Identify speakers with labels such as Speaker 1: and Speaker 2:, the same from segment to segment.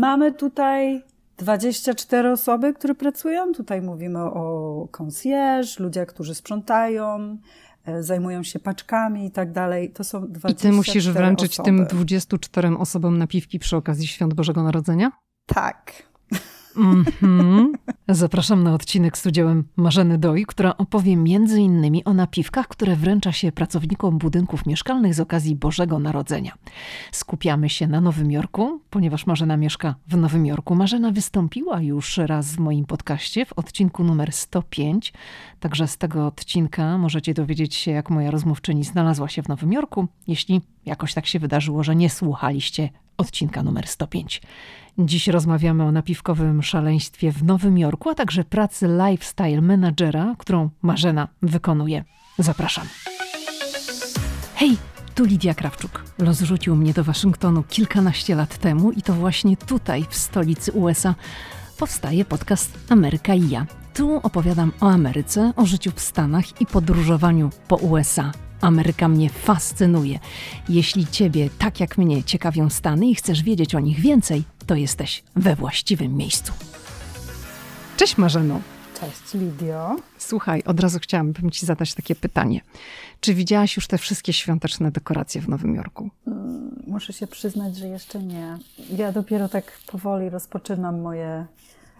Speaker 1: Mamy tutaj 24 osoby, które pracują. Tutaj mówimy o concierge, ludzie, którzy sprzątają, e, zajmują się paczkami i tak dalej. To są 24
Speaker 2: I ty musisz wręczyć
Speaker 1: osoby.
Speaker 2: tym 24 osobom napiwki przy okazji Świąt Bożego Narodzenia?
Speaker 1: Tak.
Speaker 2: Mhm. Zapraszam na odcinek z udziałem Marzeny Doi, która opowie między innymi o napiwkach, które wręcza się pracownikom budynków mieszkalnych z okazji Bożego Narodzenia. Skupiamy się na Nowym Jorku, ponieważ Marzena mieszka w Nowym Jorku. Marzena wystąpiła już raz w moim podcaście w odcinku numer 105, także z tego odcinka możecie dowiedzieć się, jak moja rozmówczyni znalazła się w Nowym Jorku, jeśli jakoś tak się wydarzyło, że nie słuchaliście odcinka numer 105. Dziś rozmawiamy o napiwkowym szaleństwie w Nowym Jorku, a także pracy lifestyle menadżera, którą Marzena wykonuje. Zapraszam. Hej, tu Lidia Krawczuk. Los rzucił mnie do Waszyngtonu kilkanaście lat temu i to właśnie tutaj, w stolicy USA, powstaje podcast Ameryka i ja. Tu opowiadam o Ameryce, o życiu w Stanach i podróżowaniu po USA. Ameryka mnie fascynuje. Jeśli Ciebie, tak jak mnie, ciekawią Stany i chcesz wiedzieć o nich więcej, to jesteś we właściwym miejscu. Cześć Marzeno.
Speaker 1: Cześć Lidio.
Speaker 2: Słuchaj, od razu chciałabym Ci zadać takie pytanie. Czy widziałaś już te wszystkie świąteczne dekoracje w Nowym Jorku?
Speaker 1: Muszę się przyznać, że jeszcze nie. Ja dopiero tak powoli rozpoczynam moje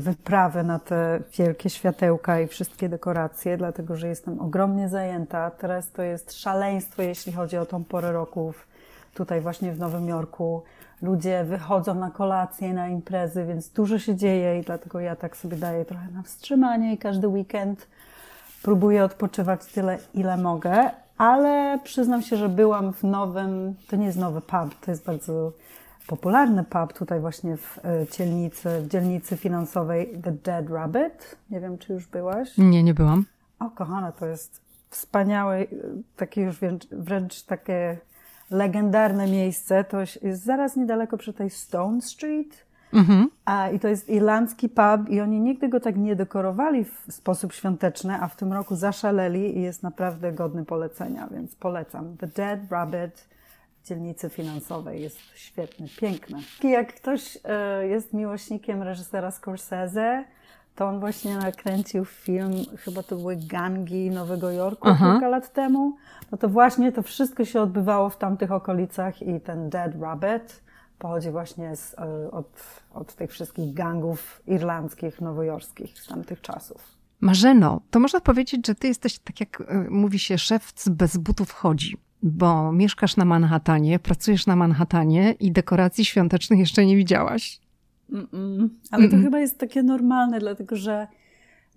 Speaker 1: wyprawy na te wielkie światełka i wszystkie dekoracje, dlatego że jestem ogromnie zajęta. Teraz to jest szaleństwo, jeśli chodzi o tą porę roku tutaj właśnie w Nowym Jorku. Ludzie wychodzą na kolacje, na imprezy, więc dużo się dzieje i dlatego ja tak sobie daję trochę na wstrzymanie i każdy weekend próbuję odpoczywać tyle, ile mogę, ale przyznam się, że byłam w nowym, to nie jest nowy pub, to jest bardzo popularny pub tutaj właśnie w e, dzielnicy, w dzielnicy finansowej The Dead Rabbit. Nie wiem, czy już byłaś?
Speaker 2: Nie, nie byłam.
Speaker 1: O, kochana, to jest wspaniałe, e, takie już wręcz, wręcz takie legendarne miejsce. To jest zaraz niedaleko przy tej Stone Street.
Speaker 2: Mhm.
Speaker 1: A, I to jest irlandzki pub i oni nigdy go tak nie dekorowali w sposób świąteczny, a w tym roku zaszaleli i jest naprawdę godny polecenia, więc polecam. The Dead Rabbit dzielnicy finansowej jest świetny, piękny. I jak ktoś e, jest miłośnikiem reżysera Scorsese, to on właśnie nakręcił film, chyba to były gangi Nowego Jorku
Speaker 2: Aha.
Speaker 1: kilka lat temu. No to właśnie to wszystko się odbywało w tamtych okolicach i ten Dead Rabbit pochodzi właśnie z, e, od, od tych wszystkich gangów irlandzkich, nowojorskich z tamtych czasów.
Speaker 2: Marzeno, to można powiedzieć, że ty jesteś, tak jak e, mówi się, szewc bez butów chodzi, bo mieszkasz na Manhattanie, pracujesz na Manhattanie i dekoracji świątecznych jeszcze nie widziałaś.
Speaker 1: Mm-mm. Ale to
Speaker 2: Mm-mm.
Speaker 1: chyba jest takie normalne, dlatego że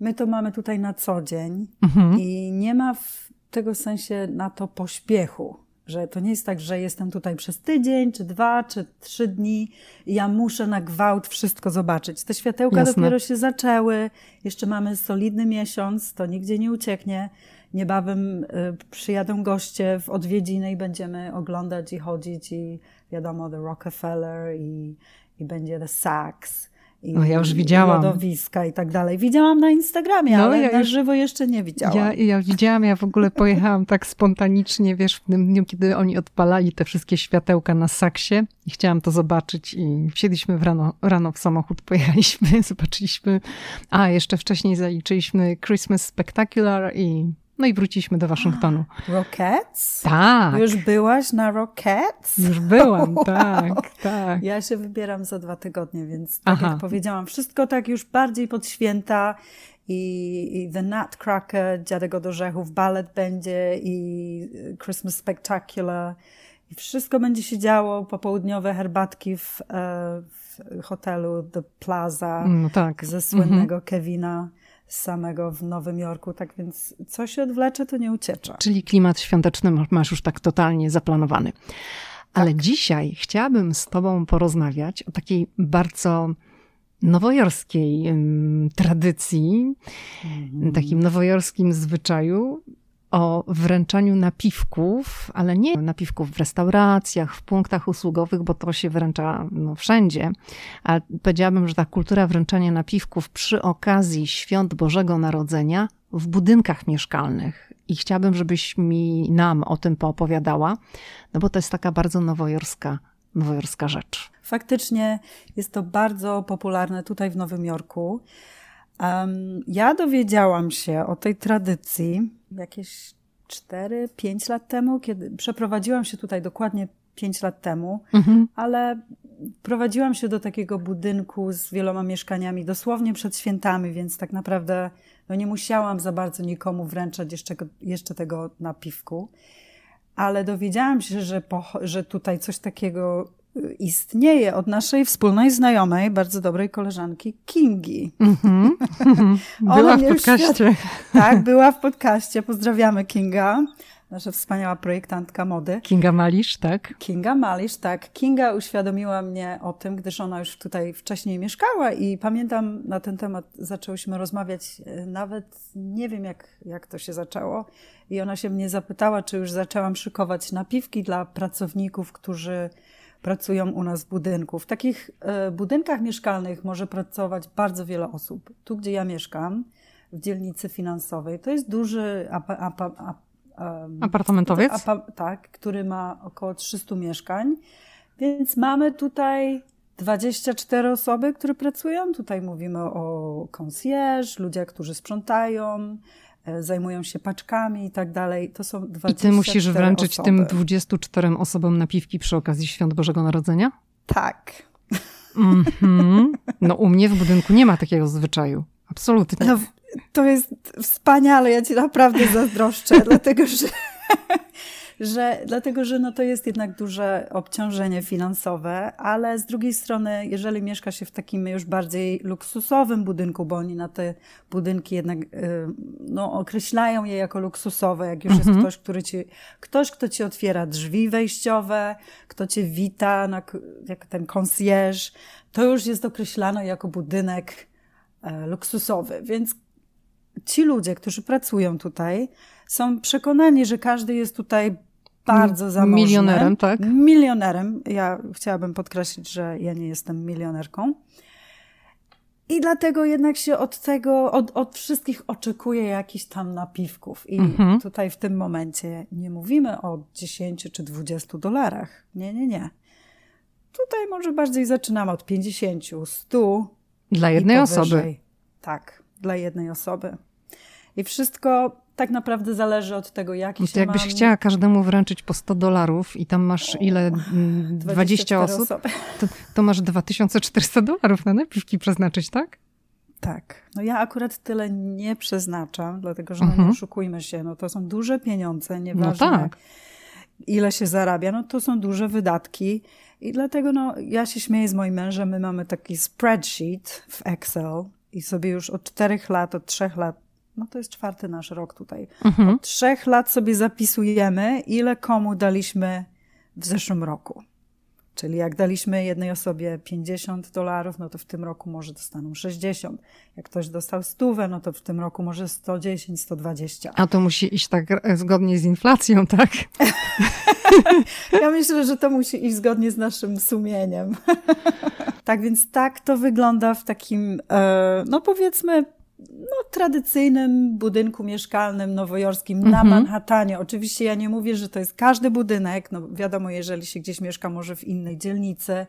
Speaker 1: my to mamy tutaj na co dzień
Speaker 2: Mhm.
Speaker 1: i nie ma w tego sensie na to pośpiechu. Że to nie jest tak, że jestem tutaj przez tydzień, czy dwa, czy trzy dni i ja muszę na gwałt wszystko zobaczyć. Te światełka
Speaker 2: Jasne.
Speaker 1: dopiero się zaczęły, jeszcze mamy solidny miesiąc, to nigdzie nie ucieknie. Niebawem y, przyjadą goście w odwiedziny i będziemy oglądać i chodzić i wiadomo, The Rockefeller i, i będzie The Saks. I,
Speaker 2: No, ja już
Speaker 1: i
Speaker 2: widziałam.
Speaker 1: lodowiska i tak dalej. Widziałam na Instagramie,
Speaker 2: No,
Speaker 1: ale
Speaker 2: ja
Speaker 1: na
Speaker 2: już-
Speaker 1: żywo jeszcze nie widziałam.
Speaker 2: Ja, ja widziałam, ja w ogóle pojechałam tak spontanicznie, wiesz, w tym dniu, kiedy oni odpalali te wszystkie światełka na saksie i chciałam to zobaczyć i wsiedliśmy w rano, rano w samochód, pojechaliśmy, zobaczyliśmy, a jeszcze wcześniej zaliczyliśmy Christmas Spectacular i no i wróciliśmy do Waszyngtonu.
Speaker 1: Rockets?
Speaker 2: Tak, już,
Speaker 1: Już byłaś na Rockets?
Speaker 2: byłam,
Speaker 1: Wow.
Speaker 2: tak, tak.
Speaker 1: Ja się wybieram za dwa tygodnie, więc tak
Speaker 2: Aha.
Speaker 1: jak powiedziałam, wszystko tak już bardziej pod święta i, i The Nutcracker, Dziadek od Orzechów, balet będzie i Christmas Spectacular i wszystko będzie się działo, popołudniowe herbatki w, e, w hotelu The Plaza
Speaker 2: No tak.
Speaker 1: ze słynnego Kevina samego w Nowym Jorku, tak więc co się odwlecze, to nie uciecza.
Speaker 2: Czyli klimat świąteczny masz już tak totalnie zaplanowany. Ale dzisiaj chciałabym z Tobą porozmawiać o takiej bardzo nowojorskiej em, tradycji, takim nowojorskim zwyczaju o wręczaniu napiwków, ale nie napiwków w restauracjach, w punktach usługowych, bo to się wręcza no, wszędzie. A powiedziałabym, że ta kultura wręczania napiwków przy okazji świąt Bożego Narodzenia w budynkach mieszkalnych. I chciałabym, żebyś mi nam o tym poopowiadała, no bo to jest taka bardzo nowojorska nowojorska rzecz.
Speaker 1: Faktycznie jest to bardzo popularne tutaj w Nowym Jorku. Um, ja dowiedziałam się o tej tradycji jakieś 4-5 lat temu, kiedy przeprowadziłam się tutaj dokładnie 5 lat temu, mhm. ale prowadziłam się do takiego budynku z wieloma mieszkaniami dosłownie przed świętami, więc tak naprawdę no nie musiałam za bardzo nikomu wręczać jeszcze, jeszcze tego napiwku. Ale dowiedziałam się, że, po, że tutaj coś takiego istnieje od naszej wspólnej znajomej, bardzo dobrej koleżanki Kingi. Mm-hmm.
Speaker 2: Była w podcaście.
Speaker 1: Tak, była w podcaście. Pozdrawiamy Kinga, nasza wspaniała projektantka mody.
Speaker 2: Kinga Malisz, tak?
Speaker 1: Kinga Malisz, tak. Kinga uświadomiła mnie o tym, gdyż ona już tutaj wcześniej mieszkała i pamiętam na ten temat zaczęłyśmy rozmawiać, e, nawet nie wiem jak, jak to się zaczęło. I ona się mnie zapytała, czy już zaczęłam szykować napiwki dla pracowników, którzy pracują u nas w budynku. W takich e, budynkach mieszkalnych może pracować bardzo wiele osób. Tu, gdzie ja mieszkam, w dzielnicy finansowej, to jest duży apa, apa, ap,
Speaker 2: apartamentowiec? Apa,
Speaker 1: tak, który ma około 300 mieszkań. Więc mamy tutaj 24 osoby, które pracują. Tutaj mówimy o concierge, ludzie, którzy sprzątają, zajmują się paczkami i tak dalej. To są 24
Speaker 2: I ty musisz wręczyć osoby. tym 24 osobom napiwki przy okazji Świąt Bożego Narodzenia?
Speaker 1: Tak.
Speaker 2: Mm -hmm. No u mnie w budynku nie ma takiego zwyczaju. Absolutnie. No,
Speaker 1: to jest wspaniale, ja ci naprawdę zazdroszczę, dlatego że że, dlatego że no to jest jednak duże obciążenie finansowe, ale z drugiej strony, jeżeli mieszka się w takim już bardziej luksusowym budynku, bo oni na te budynki jednak y, no, określają je jako luksusowe, jak już jest mhm. ktoś, który ci, ktoś, kto ci otwiera drzwi wejściowe, kto cię wita, na, jak ten concierge, to już jest określane jako budynek e, luksusowy, więc ci ludzie, którzy pracują tutaj, są przekonani, że każdy jest tutaj bardzo zamożny.
Speaker 2: Milionerem, tak?
Speaker 1: Milionerem. Ja chciałabym podkreślić, że ja nie jestem milionerką. I dlatego jednak się od tego, od, od wszystkich oczekuje jakichś tam napiwków. I mhm. tutaj w tym momencie nie mówimy o 10 czy 20 dolarach. Nie, nie, nie. Tutaj może bardziej zaczynamy od 50, 100.
Speaker 2: Dla jednej osoby.
Speaker 1: Tak, dla jednej osoby. I wszystko tak naprawdę zależy od tego, jaki się
Speaker 2: Jakbyś
Speaker 1: mam...
Speaker 2: chciała każdemu wręczyć po 100 dolarów i tam masz ile? 20 osób? To, to, masz 2400 dolarów na napiwki przeznaczyć, tak?
Speaker 1: Tak. No ja akurat tyle nie przeznaczam, dlatego że no mhm. nie oszukujmy się, no to są duże pieniądze, nieważne no tak. ile się zarabia, no to są duże wydatki i dlatego no ja się śmieję z moim mężem, my mamy taki spreadsheet w Excel i sobie już od czterech lat, od trzech lat no to jest czwarty nasz rok tutaj. Mhm. Od trzech lat sobie zapisujemy, ile komu daliśmy w zeszłym roku. Czyli jak daliśmy jednej osobie 50 dolarów, no to w tym roku może dostaną 60. Jak ktoś dostał stówę, no to w tym roku może 110, 120.
Speaker 2: A to musi iść tak zgodnie z inflacją, tak?
Speaker 1: ja myślę, że to musi iść zgodnie z naszym sumieniem. tak więc tak to wygląda w takim, e, no powiedzmy, no, tradycyjnym budynku mieszkalnym nowojorskim na mhm. Manhattanie. Oczywiście ja nie mówię, że to jest każdy budynek. No, wiadomo, jeżeli się gdzieś mieszka może w innej dzielnicy,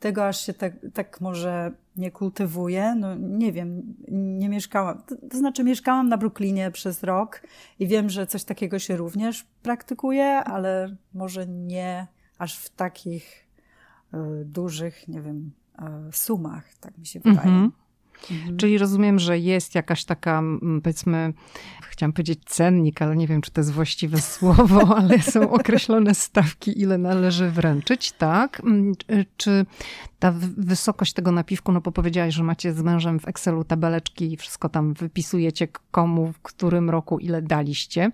Speaker 1: tego aż się tak, tak może nie kultywuje. No, nie wiem, nie mieszkałam. To, to znaczy, mieszkałam na Brooklynie przez rok i wiem, że coś takiego się również praktykuje, ale może nie aż w takich y, dużych, nie wiem, y, sumach, tak mi się wydaje. Mhm.
Speaker 2: Mhm. Czyli rozumiem, że jest jakaś taka, powiedzmy, chciałam powiedzieć cennik, ale nie wiem, czy to jest właściwe słowo, ale są określone stawki, ile należy wręczyć, tak? Czy ta wysokość tego napiwku, no bo powiedziałaś, że macie z mężem w Excelu tabeleczki i wszystko tam wypisujecie, komu, w którym roku ile daliście.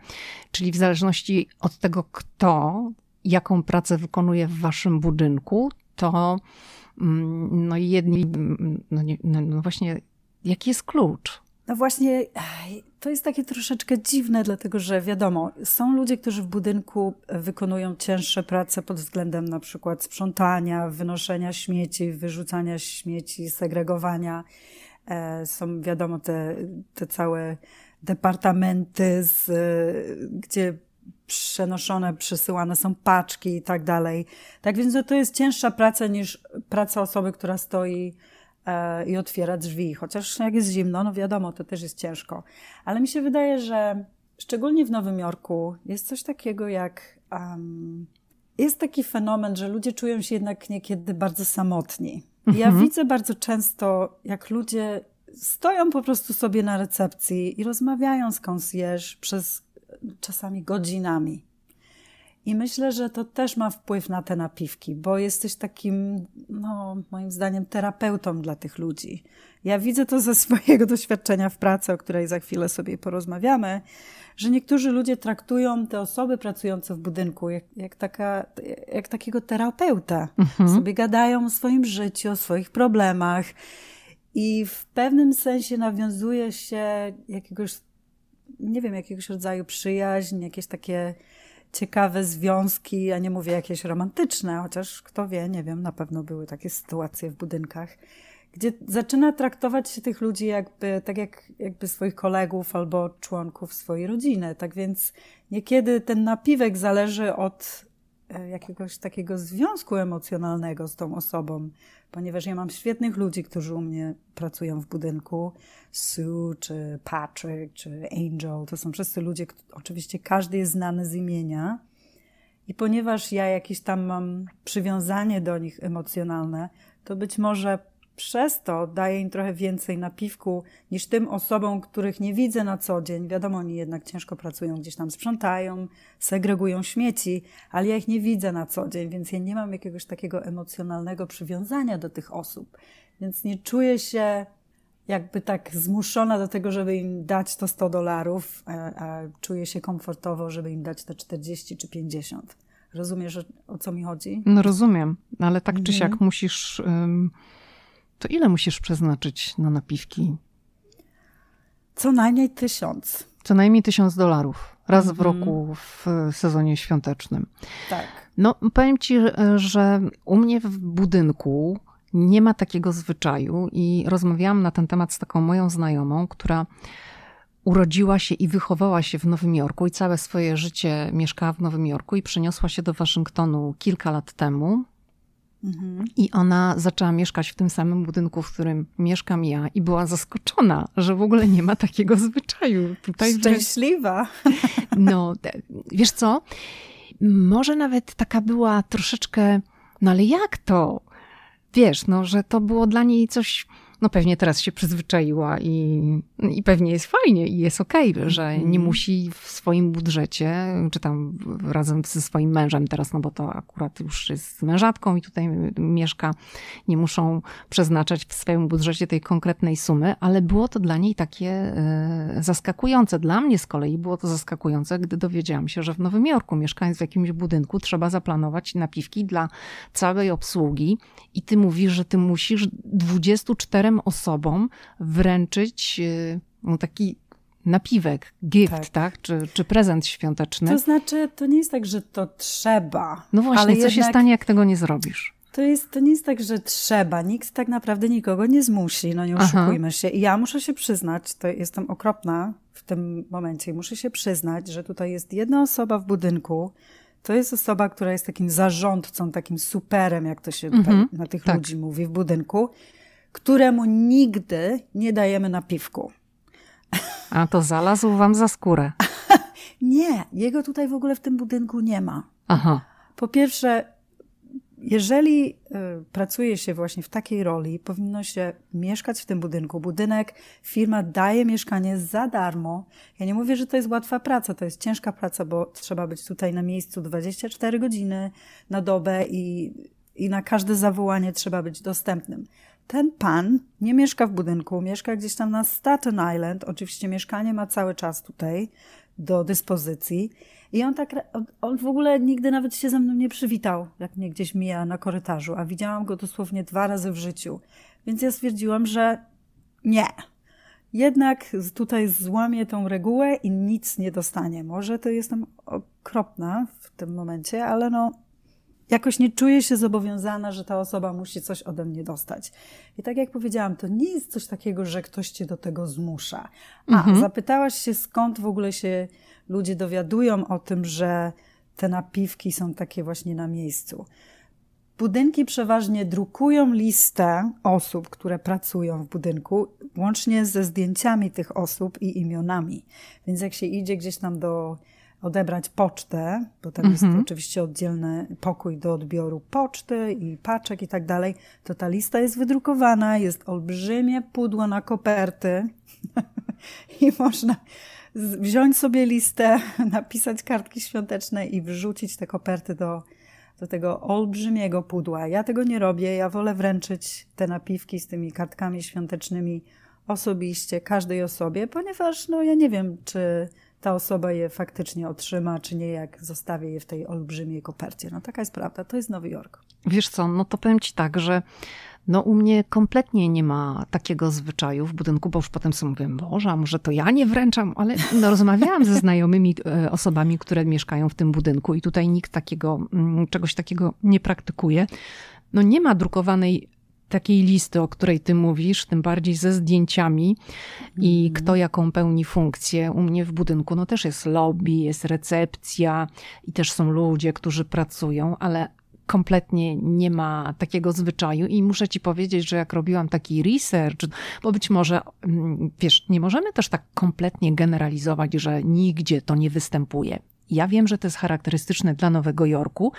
Speaker 2: Czyli w zależności od tego, kto, jaką pracę wykonuje w waszym budynku, to no i jedni, mm, no, nie, no, no właśnie, jaki jest klucz?
Speaker 1: No właśnie, to jest takie troszeczkę dziwne, dlatego że wiadomo, są ludzie, którzy w budynku wykonują cięższe prace pod względem na przykład sprzątania, wynoszenia śmieci, wyrzucania śmieci, segregowania. E, są wiadomo te, te całe departamenty, z, gdzie przenoszone, przesyłane są paczki i tak dalej. Tak więc no, to jest cięższa praca niż praca osoby, która stoi e, i otwiera drzwi. Chociaż jak jest zimno, no wiadomo, to też jest ciężko. Ale mi się wydaje, że szczególnie w Nowym Jorku jest coś takiego jak. Um, jest taki fenomen, że ludzie czują się jednak niekiedy bardzo samotni. Ja mhm. widzę bardzo często, jak ludzie stoją po prostu sobie na recepcji i rozmawiają z concierge przez czasami godzinami. I myślę, że to też ma wpływ na te napiwki, bo jesteś takim, no, moim zdaniem, terapeutą dla tych ludzi. Ja widzę to ze swojego doświadczenia w pracy, o której za chwilę sobie porozmawiamy, że niektórzy ludzie traktują te osoby pracujące w budynku jak, jak, taka, jak takiego terapeuta. Mhm. Sobie gadają o swoim życiu, o swoich problemach. I w pewnym sensie nawiązuje się jakiegoś, nie wiem, jakiegoś rodzaju przyjaźń, jakieś takie ciekawe związki, ja nie mówię jakieś romantyczne, chociaż kto wie, nie wiem, na pewno były takie sytuacje w budynkach, gdzie zaczyna traktować się tych ludzi jakby, tak jak jakby swoich kolegów albo członków swojej rodziny. Tak więc niekiedy ten napiwek zależy od jakiegoś takiego związku emocjonalnego z tą osobą, ponieważ ja mam świetnych ludzi, którzy u mnie pracują w budynku. Sue, czy Patrick, czy Angel, to są wszyscy ludzie, oczywiście każdy jest znany z imienia. I ponieważ ja jakieś tam mam przywiązanie do nich emocjonalne, to być może przez to daję im trochę więcej napiwku niż tym osobom, których nie widzę na co dzień. Wiadomo, oni jednak ciężko pracują, gdzieś tam sprzątają, segregują śmieci, ale ja ich nie widzę na co dzień, więc ja nie mam jakiegoś takiego emocjonalnego przywiązania do tych osób. Więc nie czuję się jakby tak zmuszona do tego, żeby im dać to 100 dolarów, a, a czuję się komfortowo, żeby im dać te 40 czy 50. Rozumiesz, o co mi chodzi?
Speaker 2: No rozumiem, ale tak czy siak mhm. musisz... Um to ile musisz przeznaczyć na napiwki?
Speaker 1: Co najmniej tysiąc.
Speaker 2: Co najmniej tysiąc dolarów. Raz w mhm. roku w sezonie świątecznym.
Speaker 1: Tak.
Speaker 2: No, powiem ci, że u mnie w budynku nie ma takiego zwyczaju i rozmawiałam na ten temat z taką moją znajomą, która urodziła się i wychowała się w Nowym Jorku i całe swoje życie mieszkała w Nowym Jorku i przeniosła się do Waszyngtonu kilka lat temu. Mhm. I ona zaczęła mieszkać w tym samym budynku, w którym mieszkam ja, i była zaskoczona, że w ogóle nie ma takiego zwyczaju.
Speaker 1: Tutaj Szczęśliwa.
Speaker 2: No, wiesz co? Może nawet taka była troszeczkę, no ale jak to? Wiesz, no, że to było dla niej coś no pewnie teraz się przyzwyczaiła i, i pewnie jest fajnie i jest okej, okay, że nie mhm. musi w swoim budżecie, czy tam razem ze swoim mężem teraz, no bo to akurat już jest z mężatką i tutaj mieszka, nie muszą przeznaczać w swoim budżecie tej konkretnej sumy, ale było to dla niej takie e, zaskakujące. Dla mnie z kolei było to zaskakujące, gdy dowiedziałam się, że w Nowym Jorku, mieszkając w jakimś budynku, trzeba zaplanować napiwki dla całej obsługi i ty mówisz, że ty musisz 24 czterem osobom wręczyć y, no, taki napiwek, gift, tak? tak? Czy, czy prezent świąteczny.
Speaker 1: To znaczy, to nie jest tak, że to trzeba.
Speaker 2: No właśnie, ale co jednak... się stanie, jak tego nie zrobisz?
Speaker 1: To, jest, to nie jest tak, że trzeba. Nikt tak naprawdę nikogo nie zmusi, no nie oszukujmy Aha. się. I ja muszę się przyznać, to jestem okropna w tym momencie, muszę się przyznać, że tutaj jest jedna osoba w budynku, to jest osoba, która jest takim zarządcą, takim superem, jak to się mhm, na tych tak. ludzi mówi w budynku któremu nigdy nie dajemy napiwku.
Speaker 2: A to zalazł wam za skórę.
Speaker 1: nie, jego tutaj w ogóle w tym budynku nie ma. Aha. Po pierwsze, jeżeli y, pracuje się właśnie w takiej roli, powinno się mieszkać w tym budynku. Budynek, firma daje mieszkanie za darmo. Ja nie mówię, że to jest łatwa praca, to jest ciężka praca, bo trzeba być tutaj na miejscu 24 godziny na dobę i, i na każde zawołanie trzeba być dostępnym ten pan nie mieszka w budynku, mieszka gdzieś tam na Staten Island. Oczywiście mieszkanie ma cały czas tutaj do dyspozycji. I on tak, on w ogóle nigdy nawet się ze mną nie przywitał, jak mnie gdzieś mija na korytarzu, a widziałam go dosłownie dwa razy w życiu. Więc ja stwierdziłam, że nie. Jednak tutaj złamię tą regułę i nic nie dostanie. Może to jestem okropna w tym momencie, ale no, jakoś nie czuję się zobowiązana, że ta osoba musi coś ode mnie dostać. I tak jak powiedziałam, to nie jest coś takiego, że ktoś cię do tego zmusza. A mhm. zapytałaś się, skąd w ogóle się ludzie dowiadują o tym, że te napiwki są takie właśnie na miejscu. Budynki przeważnie drukują listę osób, które pracują w budynku, łącznie ze zdjęciami tych osób i imionami. Więc jak się idzie gdzieś tam do odebrać pocztę, bo tam jest
Speaker 2: Mhm.
Speaker 1: oczywiście oddzielny pokój do odbioru poczty i paczek i tak dalej, to ta lista jest wydrukowana, jest olbrzymie pudło na koperty i można wziąć sobie listę, napisać kartki świąteczne i wrzucić te koperty do, do tego olbrzymiego pudła. Ja tego nie robię, ja wolę wręczyć te napiwki z tymi kartkami świątecznymi osobiście każdej osobie, ponieważ no ja nie wiem, czy ta osoba je faktycznie otrzyma, czy nie, jak zostawię je w tej olbrzymiej kopercie. No taka jest prawda, to jest Nowy Jork.
Speaker 2: Wiesz co, no to powiem ci tak, że no u mnie kompletnie nie ma takiego zwyczaju w budynku, bo już potem sobie mówię, Boże, może to ja nie wręczam, ale no, rozmawiałam ze znajomymi e, osobami, które mieszkają w tym budynku i tutaj nikt takiego, mm, czegoś takiego nie praktykuje. No nie ma drukowanej takiej listy, o której ty mówisz, tym bardziej ze zdjęciami i kto jaką pełni funkcję. U mnie w budynku no też jest lobby, jest recepcja i też są ludzie, którzy pracują, ale kompletnie nie ma takiego zwyczaju i muszę ci powiedzieć, że jak robiłam taki research, bo być może, mm, wiesz, nie możemy też tak kompletnie generalizować, że nigdzie to nie występuje. Ja wiem, że to jest charakterystyczne dla Nowego Jorku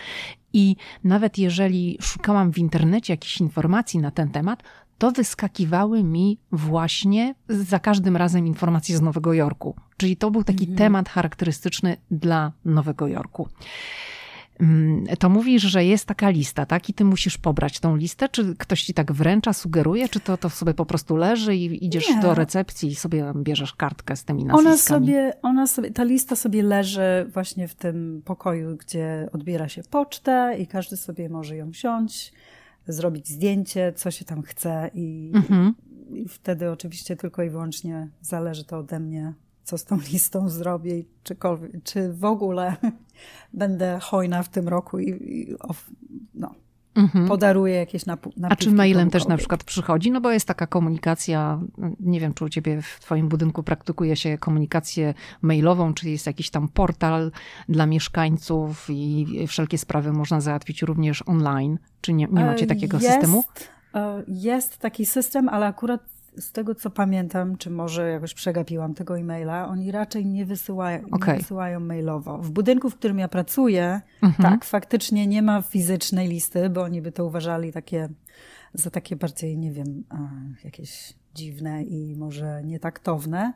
Speaker 2: i nawet jeżeli szukałam w internecie jakichś informacji na ten temat, to wyskakiwały mi właśnie za każdym razem informacje z Nowego Jorku. Czyli to był taki temat charakterystyczny dla Nowego Jorku. Mm, To mówisz, że jest taka lista, tak? I ty musisz pobrać tą listę? Czy ktoś ci tak wręcza, sugeruje? Czy to, to sobie po prostu leży i idziesz
Speaker 1: Nie.
Speaker 2: do recepcji i sobie bierzesz kartkę z tymi
Speaker 1: Ona
Speaker 2: nazwiskami?
Speaker 1: sobie, ona sobie, ta lista sobie leży właśnie w tym pokoju, gdzie odbiera się pocztę i każdy sobie może ją wziąć, zrobić zdjęcie, co się tam chce i,
Speaker 2: Mhm.
Speaker 1: i wtedy oczywiście tylko i wyłącznie zależy to ode mnie, co z tą listą zrobię i czykolwiek, czy w ogóle będę hojna w tym roku i, i of, no,
Speaker 2: Mhm.
Speaker 1: podaruję jakieś napu-
Speaker 2: A czy mailem też na przykład przychodzi? No bo jest taka komunikacja, nie wiem, czy u ciebie w twoim budynku praktykuje się komunikację mailową, czy jest jakiś tam portal dla mieszkańców i wszelkie sprawy można załatwić również online. Czy nie, nie macie
Speaker 1: E,
Speaker 2: takiego
Speaker 1: jest,
Speaker 2: systemu?
Speaker 1: e, Jest taki system, ale akurat z tego co pamiętam, czy może jakoś przegapiłam tego e-maila, oni raczej nie wysyłają,
Speaker 2: Okej.
Speaker 1: nie wysyłają mailowo. W budynku, w którym ja pracuję,
Speaker 2: Mhm.
Speaker 1: tak, faktycznie nie ma fizycznej listy, bo oni by to uważali takie, za takie bardziej, nie wiem, jakieś dziwne i może nietaktowne.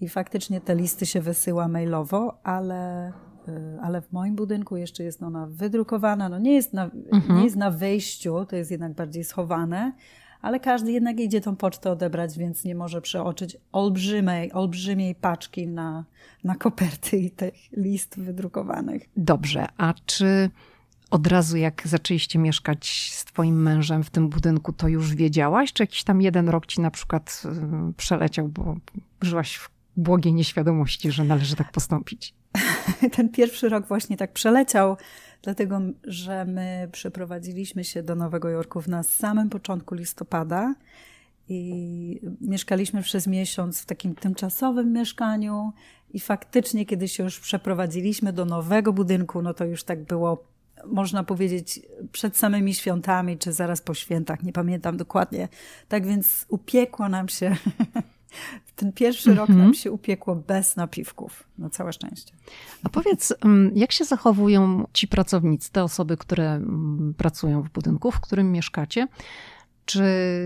Speaker 1: I faktycznie te listy się wysyła mailowo, ale, y, ale w moim budynku jeszcze jest ona wydrukowana. No nie, jest na, nie jest na wejściu, to jest jednak bardziej schowane, ale każdy jednak idzie tą pocztę odebrać, więc nie może przeoczyć olbrzymiej, olbrzymiej paczki na, na koperty i tych list wydrukowanych.
Speaker 2: Dobrze, a czy od razu jak zaczęliście mieszkać z twoim mężem w tym budynku, to już wiedziałaś? Czy jakiś tam jeden rok ci na przykład y, przeleciał, bo żyłaś w błogiej nieświadomości, że należy tak postąpić?
Speaker 1: ten pierwszy rok właśnie tak przeleciał, dlatego że my przeprowadziliśmy się do Nowego Jorku na samym początku listopada i mieszkaliśmy przez miesiąc w takim tymczasowym mieszkaniu i faktycznie, kiedy się już przeprowadziliśmy do nowego budynku, no to już tak było, można powiedzieć, przed samymi świętami, czy zaraz po świętach, nie pamiętam dokładnie. Tak więc upiekło nam się, ten pierwszy rok nam się upiekło bez napiwków, na całe szczęście.
Speaker 2: A powiedz, mm, jak się zachowują ci pracownicy, te osoby, które mm, pracują w budynku, w którym mieszkacie? Czy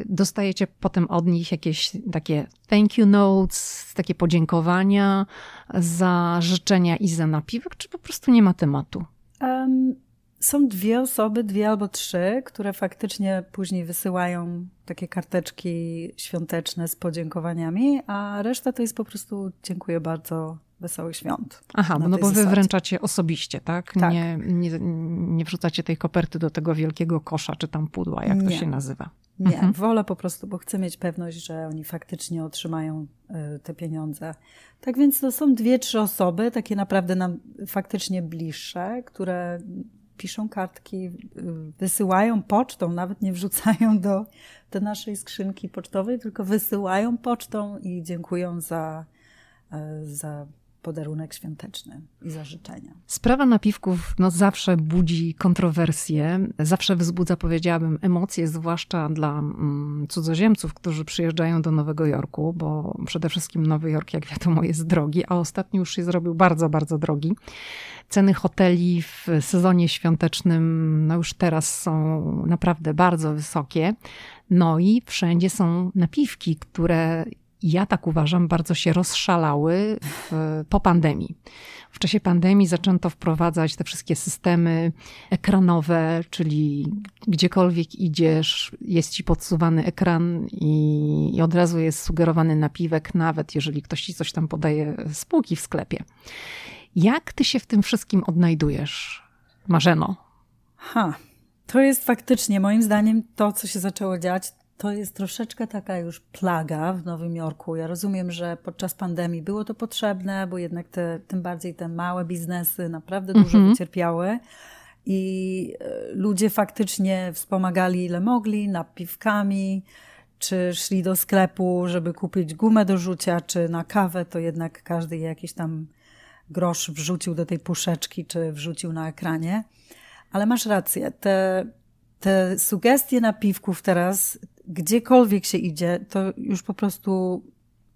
Speaker 2: dostajecie potem od nich jakieś takie thank you notes, takie podziękowania za życzenia i za napiwek, czy po prostu nie ma tematu?
Speaker 1: Em, są dwie osoby, dwie albo trzy, które faktycznie później wysyłają takie karteczki świąteczne z podziękowaniami, a reszta to jest po prostu dziękuję bardzo, wesołych świąt.
Speaker 2: Aha, no bo wy
Speaker 1: zasadzie.
Speaker 2: wręczacie osobiście, tak?
Speaker 1: Tak.
Speaker 2: Nie, nie, nie wrzucacie tej koperty do tego wielkiego kosza czy tam pudła, jak to
Speaker 1: Nie.
Speaker 2: się nazywa.
Speaker 1: Nie,
Speaker 2: Mhm.
Speaker 1: wolę po prostu, bo chcę mieć pewność, że oni faktycznie otrzymają y, te pieniądze. Tak więc to są dwie, trzy osoby, takie naprawdę nam faktycznie bliższe, które piszą kartki, y, wysyłają pocztą, nawet nie wrzucają do, do naszej skrzynki pocztowej, tylko wysyłają pocztą i dziękują za, y, za podarunek świąteczny i za życzenia.
Speaker 2: Sprawa napiwków no, zawsze budzi kontrowersje, zawsze wzbudza, powiedziałabym, emocje, zwłaszcza dla mm, cudzoziemców, którzy przyjeżdżają do Nowego Jorku, bo przede wszystkim Nowy Jork, jak wiadomo, jest drogi, a ostatnio już się zrobił bardzo, bardzo drogi. Ceny hoteli w sezonie świątecznym, no już teraz są naprawdę bardzo wysokie. No i wszędzie są napiwki, które ja tak uważam, bardzo się rozszalały w, po pandemii. W czasie pandemii zaczęto wprowadzać te wszystkie systemy ekranowe, czyli gdziekolwiek idziesz, jest ci podsuwany ekran i, i od razu jest sugerowany napiwek, nawet jeżeli ktoś ci coś tam podaje z półki w sklepie. Jak ty się w tym wszystkim odnajdujesz, Marzeno?
Speaker 1: Ha, to jest faktycznie, moim zdaniem, to, co się zaczęło dziać, to jest troszeczkę taka już plaga w Nowym Jorku. Ja rozumiem, że podczas pandemii było to potrzebne, bo jednak te, tym bardziej te małe biznesy naprawdę dużo mm -hmm. wycierpiały. I e, ludzie faktycznie wspomagali ile mogli, napiwkami, czy szli do sklepu, żeby kupić gumę do rzucia, czy na kawę, to jednak każdy jakiś tam grosz wrzucił do tej puszeczki, czy wrzucił na ekranie. Ale masz rację, te, te sugestie napiwków teraz gdziekolwiek się idzie, to już po prostu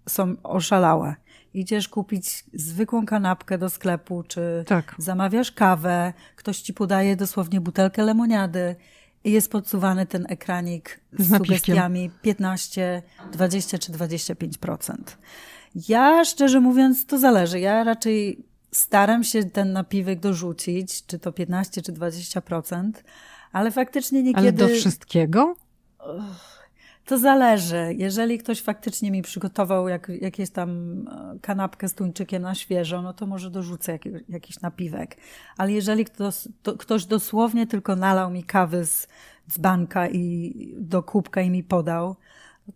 Speaker 1: są oszalałe. Idziesz kupić zwykłą kanapkę do sklepu, czy tak. zamawiasz kawę, ktoś ci podaje dosłownie butelkę lemoniady i jest podsuwany ten ekranik z, z sugestiami 15, 20 czy 25%. Ja szczerze mówiąc, to zależy. Ja raczej staram się ten napiwek dorzucić, czy to 15 czy 20%, ale faktycznie niekiedy...
Speaker 2: Ale do wszystkiego?
Speaker 1: To zależy. Jeżeli ktoś faktycznie mi przygotował jak, jakieś tam e, kanapkę z tuńczykiem na świeżo, no to może dorzucę jak, jakiś napiwek. Ale jeżeli ktoś, to, ktoś dosłownie tylko nalał mi kawy z dzbanka i do kubka i mi podał,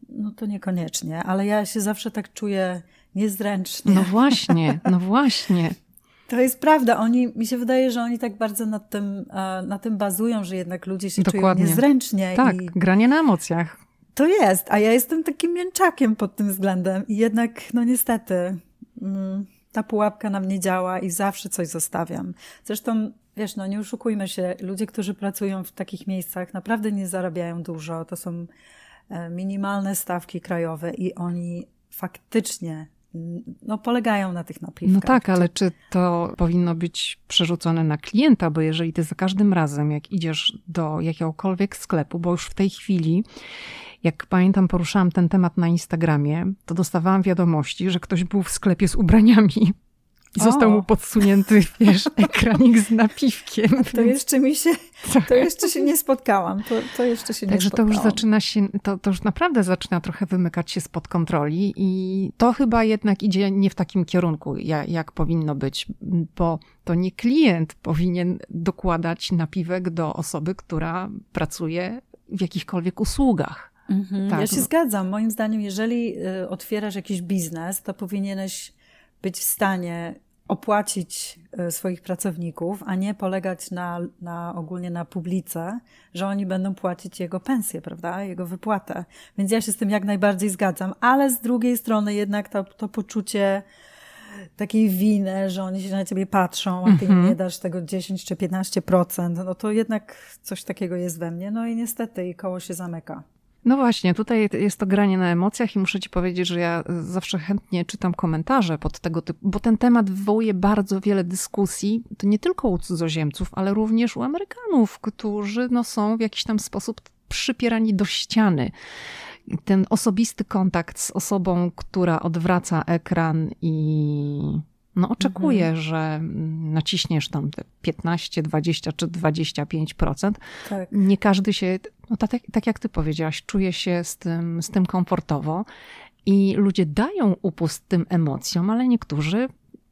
Speaker 1: no to niekoniecznie. Ale ja się zawsze tak czuję niezręcznie.
Speaker 2: No właśnie, no właśnie.
Speaker 1: To jest prawda. Oni, mi się wydaje, że oni tak bardzo na tym, e, na tym bazują, że jednak ludzie się Dokładnie. czują niezręcznie.
Speaker 2: Tak, i... granie na emocjach.
Speaker 1: To jest, a ja jestem takim mięczakiem pod tym względem i jednak, no niestety, mm, ta pułapka na mnie działa i zawsze coś zostawiam. Zresztą, wiesz, no nie oszukujmy się, ludzie, którzy pracują w takich miejscach naprawdę nie zarabiają dużo. To są e, minimalne stawki krajowe i oni faktycznie no, polegają na tych napiwkach.
Speaker 2: No tak, ale czy to powinno być przerzucone na klienta? Bo jeżeli ty za każdym razem, jak idziesz do jakiegokolwiek sklepu, bo już w tej chwili jak pamiętam, poruszałam ten temat na Instagramie, to dostawałam wiadomości, że ktoś był w sklepie z ubraniami i został mu podsunięty, wiesz, ekranik z napiwkiem.
Speaker 1: To jeszcze mi się, to jeszcze się nie spotkałam. To, to jeszcze się
Speaker 2: Także
Speaker 1: nie spotkałam.
Speaker 2: to już zaczyna się, to, to już naprawdę zaczyna trochę wymykać się spod kontroli i to chyba jednak idzie nie w takim kierunku, jak, jak powinno być, bo to nie klient powinien dokładać napiwek do osoby, która pracuje w jakichkolwiek usługach.
Speaker 1: Mhm, tak. Ja się zgadzam. Moim zdaniem, jeżeli y, otwierasz jakiś biznes, to powinieneś być w stanie opłacić y, swoich pracowników, a nie polegać na, na ogólnie na publice, że oni będą płacić jego pensję, prawda, jego wypłatę. Więc ja się z tym jak najbardziej zgadzam, ale z drugiej strony jednak to, to poczucie takiej winy, że oni się na ciebie patrzą, a ty im mhm. nie dasz tego 10 czy 15%, no to jednak coś takiego jest we mnie. No i niestety i koło się zamyka.
Speaker 2: No właśnie, tutaj jest to granie na emocjach i muszę ci powiedzieć, że ja zawsze chętnie czytam komentarze pod tego typu, bo ten temat wywołuje bardzo wiele dyskusji, to nie tylko u cudzoziemców, ale również u Amerykanów, którzy no, są w jakiś tam sposób przypierani do ściany. Ten osobisty kontakt z osobą, która odwraca ekran i no oczekuję, mhm. że naciśniesz tam te 15, 20 czy 25%. Tak. Nie każdy się, no tak, tak jak ty powiedziałaś, czuje się z tym, z tym komfortowo i ludzie dają upust tym emocjom, ale niektórzy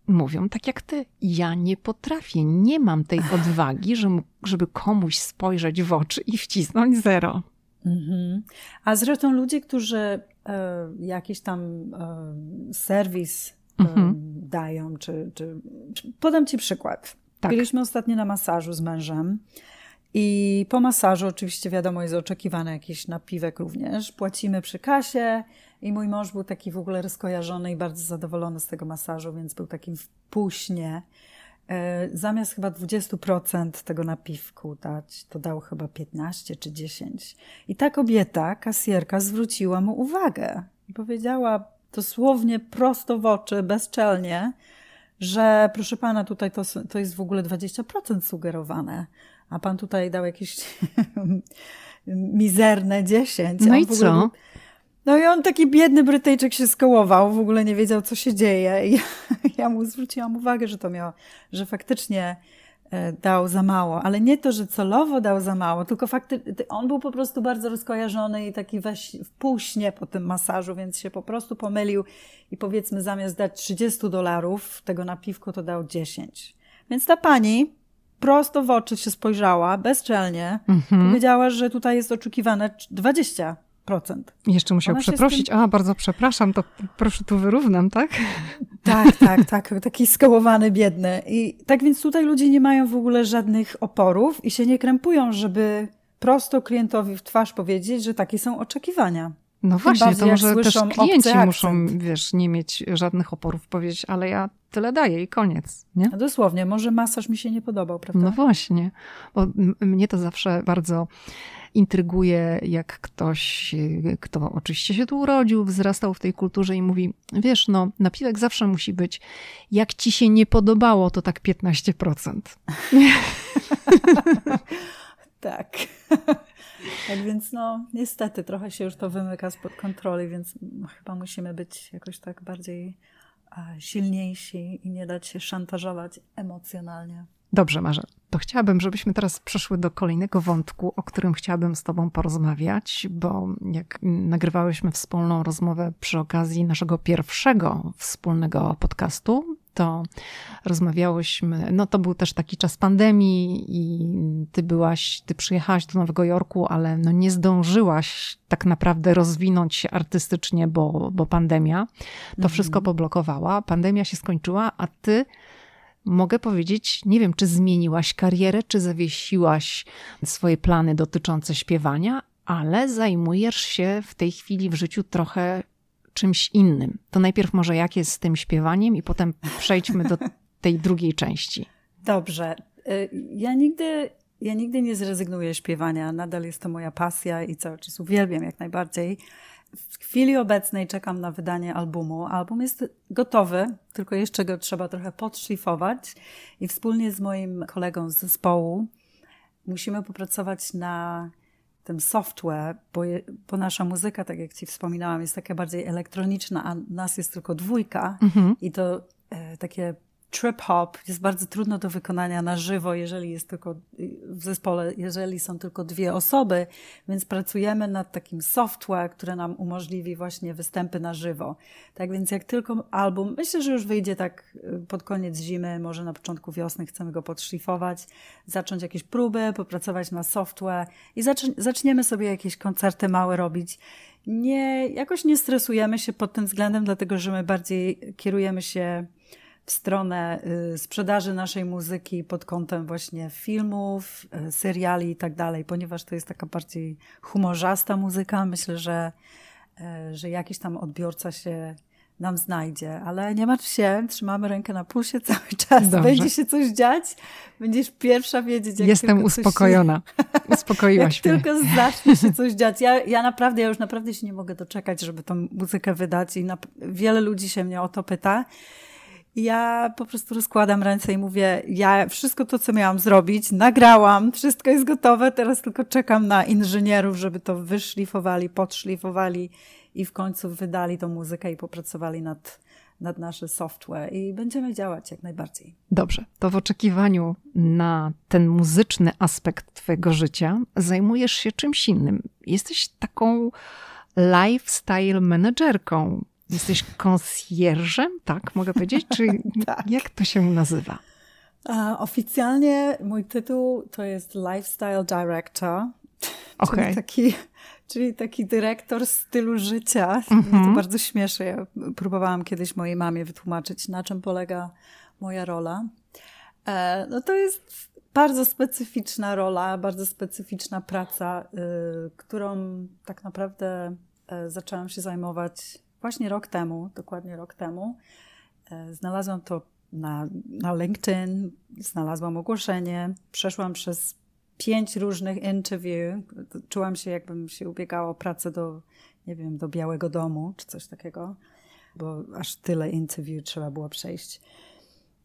Speaker 2: mówią tak jak ty. Ja nie potrafię, nie mam tej odwagi, żeby, żeby komuś spojrzeć w oczy i wcisnąć zero. Mhm.
Speaker 1: A zresztą ludzie, którzy e, jakiś tam e, serwis mhm. dają. Czy, czy, Podam Ci przykład. Tak. Byliśmy ostatnio na masażu z mężem. I po masażu oczywiście wiadomo jest oczekiwany jakiś napiwek również. Płacimy przy kasie I mój mąż był taki w ogóle rozkojarzony i bardzo zadowolony z tego masażu, więc był takim w półśnie. E, zamiast chyba 20% tego napiwku dać, to dał chyba 15 czy 10. I ta kobieta, kasjerka, zwróciła mu uwagę i powiedziała dosłownie prosto w oczy, bezczelnie, że proszę pana, tutaj to, to jest w ogóle 20% sugerowane, a pan tutaj dał jakieś mizerne 10.
Speaker 2: No i ogóle... co?
Speaker 1: No i on taki biedny Brytyjczyk się skołował, w ogóle nie wiedział, co się dzieje. I ja, ja mu zwróciłam uwagę, że to miało, że faktycznie dał za mało, ale nie to, że celowo dał za mało, tylko faktycznie on był po prostu bardzo rozkojarzony i taki weź w półśnie po tym masażu, więc się po prostu pomylił i powiedzmy zamiast dać 30 dolarów tego napiwku, to dał 10. Więc ta pani prosto w oczy się spojrzała, bezczelnie, mhm. powiedziała, że tutaj jest oczekiwane 20
Speaker 2: jeszcze musiał Ona przeprosić. Tym... A, bardzo przepraszam, to proszę tu wyrównam, tak?
Speaker 1: Tak, tak, tak. Taki skołowany, biedny. I tak więc tutaj ludzie nie mają w ogóle żadnych oporów i się nie krępują, żeby prosto klientowi w twarz powiedzieć, że takie są oczekiwania.
Speaker 2: No właśnie, to może też klienci muszą, wiesz, nie mieć żadnych oporów, powiedzieć, ale ja tyle daję i koniec, nie?
Speaker 1: Dosłownie, może masaż mi się nie podobał, prawda?
Speaker 2: No właśnie, bo mnie to zawsze bardzo intryguje, jak ktoś, kto oczywiście się tu urodził, wzrastał w tej kulturze i mówi, wiesz, no, napiwek zawsze musi być, jak ci się nie podobało, to tak 15%.
Speaker 1: tak. Tak więc no, niestety trochę się już to wymyka spod kontroli, więc chyba musimy być jakoś tak bardziej silniejsi i nie dać się szantażować emocjonalnie.
Speaker 2: Dobrze, Marze. To chciałabym, żebyśmy teraz przeszły do kolejnego wątku, o którym chciałabym z Tobą porozmawiać, bo jak nagrywałyśmy wspólną rozmowę przy okazji naszego pierwszego wspólnego podcastu, to rozmawiałyśmy, no to był też taki czas pandemii i ty byłaś, ty przyjechałaś do Nowego Jorku, ale no nie zdążyłaś tak naprawdę rozwinąć się artystycznie, bo, bo pandemia to mhm. wszystko poblokowała. Pandemia się skończyła, a ty mogę powiedzieć, nie wiem, czy zmieniłaś karierę, czy zawiesiłaś swoje plany dotyczące śpiewania, ale zajmujesz się w tej chwili w życiu trochę czymś innym. To najpierw może jak jest z tym śpiewaniem i potem przejdźmy do tej drugiej części.
Speaker 1: Dobrze. Y, ja nigdy, ja nigdy nie zrezygnuję z śpiewania. Nadal jest to moja pasja i cały czas uwielbiam jak najbardziej. W chwili obecnej czekam na wydanie albumu. Album jest gotowy, tylko jeszcze go trzeba trochę podszlifować i wspólnie z moim kolegą z zespołu musimy popracować na tym software, bo, je, bo, nasza muzyka, tak jak Ci wspominałam, jest taka bardziej elektroniczna, a nas jest tylko dwójka mhm. i to e, takie trip hop jest bardzo trudno do wykonania na żywo, jeżeli jest tylko w zespole, jeżeli są tylko dwie osoby, więc pracujemy nad takim software, które nam umożliwi właśnie występy na żywo. Tak więc jak tylko album, myślę, że już wyjdzie tak y, pod koniec zimy, może na początku wiosny chcemy go podszlifować, zacząć jakieś próby, popracować na software i zaczniemy sobie jakieś koncerty małe robić. Nie, jakoś nie stresujemy się pod tym względem, dlatego że my bardziej kierujemy się w stronę y, sprzedaży naszej muzyki pod kątem właśnie filmów, y, seriali i tak dalej, ponieważ to jest taka bardziej humorzasta muzyka. Myślę, że, y, że jakiś tam odbiorca się nam znajdzie, ale nie martw się, trzymamy rękę na pulsie cały czas. Dobrze. Będzie się coś dziać, będziesz pierwsza wiedzieć, jak
Speaker 2: Jestem uspokojona. Się... Uspokoiłaś
Speaker 1: jak mnie. tylko zacznie się coś dziać. Ja, ja naprawdę, ja już naprawdę się nie mogę doczekać, żeby tą muzykę wydać i na... wiele ludzi się mnie o to pyta ja po prostu rozkładam ręce i mówię, ja wszystko to, co miałam zrobić, nagrałam, wszystko jest gotowe, teraz tylko czekam na inżynierów, żeby to wyszlifowali, podszlifowali i w końcu wydali tą muzykę i popracowali nad, nad nasz software i będziemy działać jak najbardziej.
Speaker 2: Dobrze, to w oczekiwaniu na ten muzyczny aspekt Twojego życia zajmujesz się czymś innym. Jesteś taką lifestyle menedżerką. Jesteś konsjerżem, tak mogę powiedzieć? Czy tak. jak to się nazywa?
Speaker 1: oficjalnie mój tytuł to jest Lifestyle Director, okay. czyli, taki, czyli taki dyrektor stylu życia. Mm -hmm. Mnie to mhm. bardzo śmieszy. Ja próbowałam kiedyś mojej mamie wytłumaczyć, na czym polega moja rola. E, no to jest bardzo specyficzna rola, bardzo specyficzna praca, y, którą tak naprawdę e, zaczęłam się zajmować właśnie rok temu, dokładnie rok temu. E, znalazłam to na, na LinkedIn, znalazłam ogłoszenie, przeszłam przez pięć różnych interview. Czułam się, jakbym się ubiegała o pracę do, nie wiem, do Białego Domu czy coś takiego, bo aż tyle interview trzeba było przejść.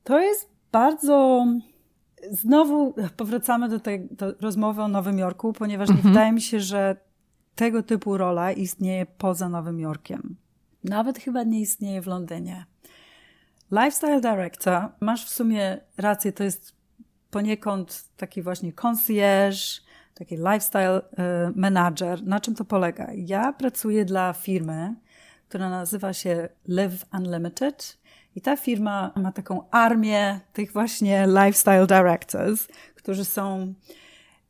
Speaker 1: To jest bardzo. Znowu powracamy do tej do rozmowy o Nowym Jorku, ponieważ nie
Speaker 2: Mhm.
Speaker 1: wydaje mi się, że tego typu rola istnieje poza Nowym Jorkiem. Nawet chyba nie istnieje w Londynie. Lifestyle Director, masz w sumie rację, to jest poniekąd taki właśnie concierge, taki lifestyle y, manager. Na czym to polega? Ja pracuję dla firmy, która nazywa się Live Unlimited i ta firma ma taką armię tych właśnie lifestyle directors, którzy są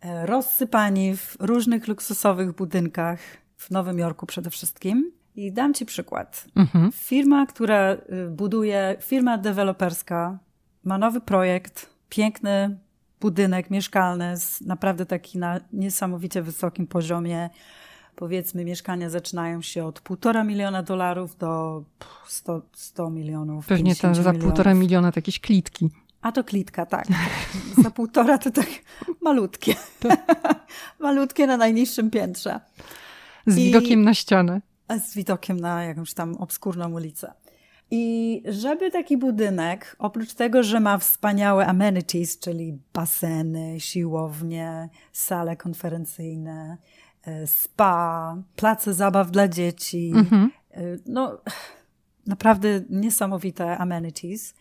Speaker 1: e, rozsypani w różnych luksusowych budynkach w Nowym Jorku przede wszystkim. I dam Ci przykład.
Speaker 2: Mhm.
Speaker 1: Firma, która y, buduje, firma deweloperska, ma nowy projekt, piękny budynek mieszkalny, z naprawdę taki na niesamowicie wysokim poziomie. Powiedzmy, mieszkania zaczynają się od półtora miliona dolarów do pff, 100, 100 milionów.
Speaker 2: Pewnie
Speaker 1: 50
Speaker 2: za półtora miliona to jakieś klitki.
Speaker 1: A to klitka, tak. Za półtora to tak malutkie. malutkie na najniższym piętrze.
Speaker 2: Z
Speaker 1: I-
Speaker 2: widokiem na ścianę.
Speaker 1: Z widokiem na jakąś tam obskurną ulicę. I żeby taki budynek, oprócz tego, że ma wspaniałe amenities, czyli baseny, siłownie, sale konferencyjne, e, spa, place zabaw dla dzieci,
Speaker 2: Mhm.
Speaker 1: e, no naprawdę niesamowite amenities.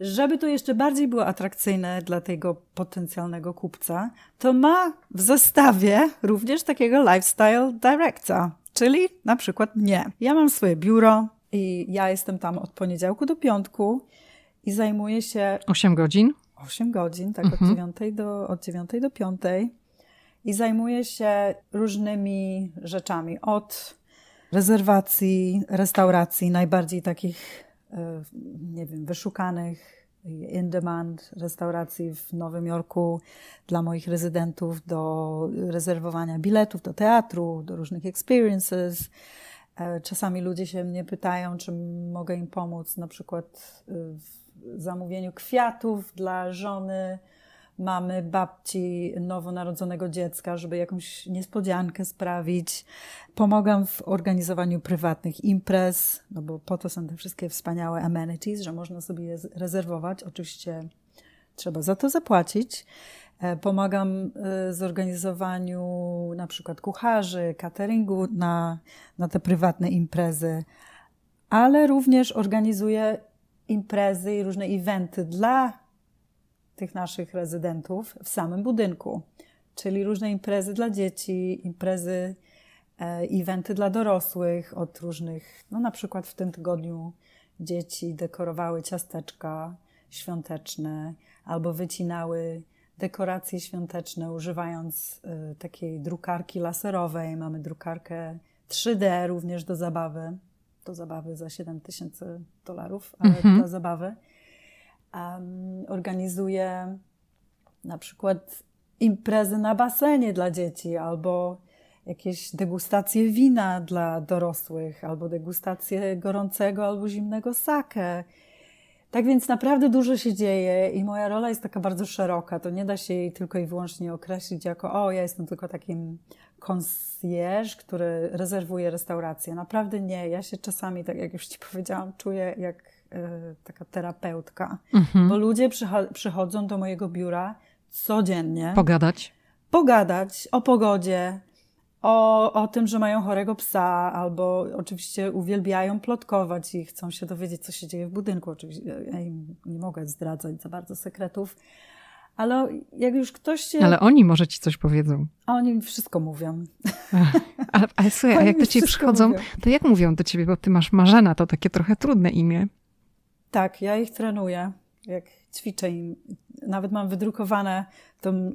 Speaker 1: Żeby to jeszcze bardziej było atrakcyjne dla tego potencjalnego kupca, to ma w zestawie również takiego lifestyle director, czyli na przykład mnie. Ja mam swoje biuro i ja jestem tam od poniedziałku do piątku i zajmuję się
Speaker 2: 8 godzin.
Speaker 1: 8 godzin, tak
Speaker 2: Mhm.
Speaker 1: od, 9 do, od 9 do 5 i zajmuję się różnymi rzeczami od rezerwacji, restauracji, najbardziej takich, e, nie wiem, wyszukanych, in demand restauracji w Nowym Jorku dla moich rezydentów, do rezerwowania biletów do teatru, do różnych experiences. E, Czasami ludzie się mnie pytają, czy mogę im pomóc, na przykład e, w zamówieniu kwiatów dla żony, mamy, babci nowonarodzonego dziecka, żeby jakąś niespodziankę sprawić. Pomagam w organizowaniu prywatnych imprez, no bo po to są te wszystkie wspaniałe amenities, że można sobie je rezerwować. Oczywiście trzeba za to zapłacić. E, Pomagam e, w zorganizowaniu na przykład kucharzy, cateringu na, na te prywatne imprezy, ale również organizuję imprezy i różne eventy dla tych naszych rezydentów w samym budynku. Czyli różne imprezy dla dzieci, imprezy, e, eventy dla dorosłych od różnych, no na przykład w tym tygodniu dzieci dekorowały ciasteczka świąteczne albo wycinały dekoracje świąteczne używając e, takiej drukarki laserowej. Mamy drukarkę 3D również do zabawy. Do zabawy za 7 tysięcy dolarów, ale
Speaker 2: Mhm.
Speaker 1: dla zabawy. Organizuję na przykład imprezy na basenie dla dzieci albo jakieś degustacje wina dla dorosłych, albo degustacje gorącego albo zimnego sake. Tak więc naprawdę dużo się dzieje i moja rola jest taka bardzo szeroka. To nie da się jej tylko i wyłącznie określić jako o, ja jestem tylko takim concierge, który rezerwuje restaurację. Naprawdę nie. Ja się czasami, tak jak już ci powiedziałam, czuję jak taka terapeutka.
Speaker 2: Mhm.
Speaker 1: Bo ludzie przycho- przychodzą do mojego biura codziennie
Speaker 2: Pogadać.
Speaker 1: pogadać o pogodzie, o, o tym, że mają chorego psa, albo oczywiście uwielbiają plotkować i chcą się dowiedzieć, co się dzieje w budynku. Oczywiście ja im nie mogę zdradzać za bardzo sekretów, ale jak już ktoś się...
Speaker 2: Ale oni może ci coś powiedzą.
Speaker 1: Oni mi wszystko mówią.
Speaker 2: Ale, ale słuchaj, a jak do ciebie przychodzą,
Speaker 1: mówią.
Speaker 2: to jak mówią do ciebie, bo ty masz Marzena, to takie trochę trudne imię.
Speaker 1: Tak, ja ich trenuję, jak ćwiczę im. Nawet mam wydrukowane tą e,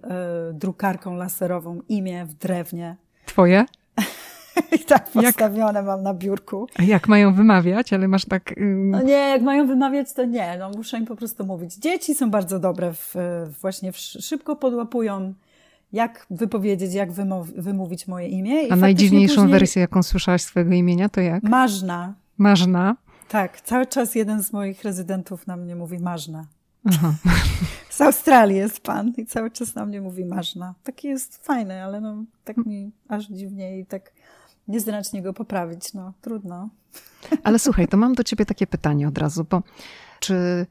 Speaker 1: drukarką laserową imię w drewnie.
Speaker 2: Twoje?
Speaker 1: I tak
Speaker 2: Jak?
Speaker 1: postawione mam na biurku.
Speaker 2: A jak mają wymawiać, ale masz tak... ym,
Speaker 1: No nie, jak mają wymawiać, to nie. No, muszę im po prostu mówić. Dzieci są bardzo dobre, w, właśnie w, szybko podłapują jak wypowiedzieć, jak wymówić moje imię.
Speaker 2: I A najdziwniejszą później... wersję, jaką słyszałaś swojego imienia, to jak?
Speaker 1: Marzna.
Speaker 2: Marzna.
Speaker 1: Tak, cały czas jeden z moich rezydentów na mnie mówi Marzna. Aha. Z Australii jest pan i cały czas na mnie mówi Marzna. Taki jest fajny, ale no, tak mi aż dziwnie i tak niezręcznie go poprawić. No, trudno.
Speaker 2: Ale słuchaj, to mam do ciebie takie pytanie od razu, bo czy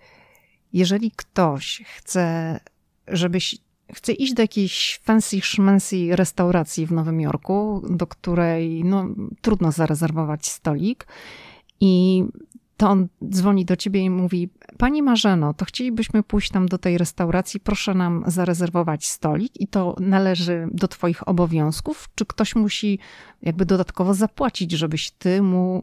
Speaker 2: jeżeli ktoś chce, żebyś chce iść do jakiejś fancy szmancy restauracji w Nowym Jorku, do której no, trudno zarezerwować stolik i to on dzwoni do ciebie i mówi: Pani Marzeno, to chcielibyśmy pójść tam do tej restauracji, proszę nam zarezerwować stolik i to należy do Twoich obowiązków? Czy ktoś musi jakby dodatkowo zapłacić, żebyś ty mu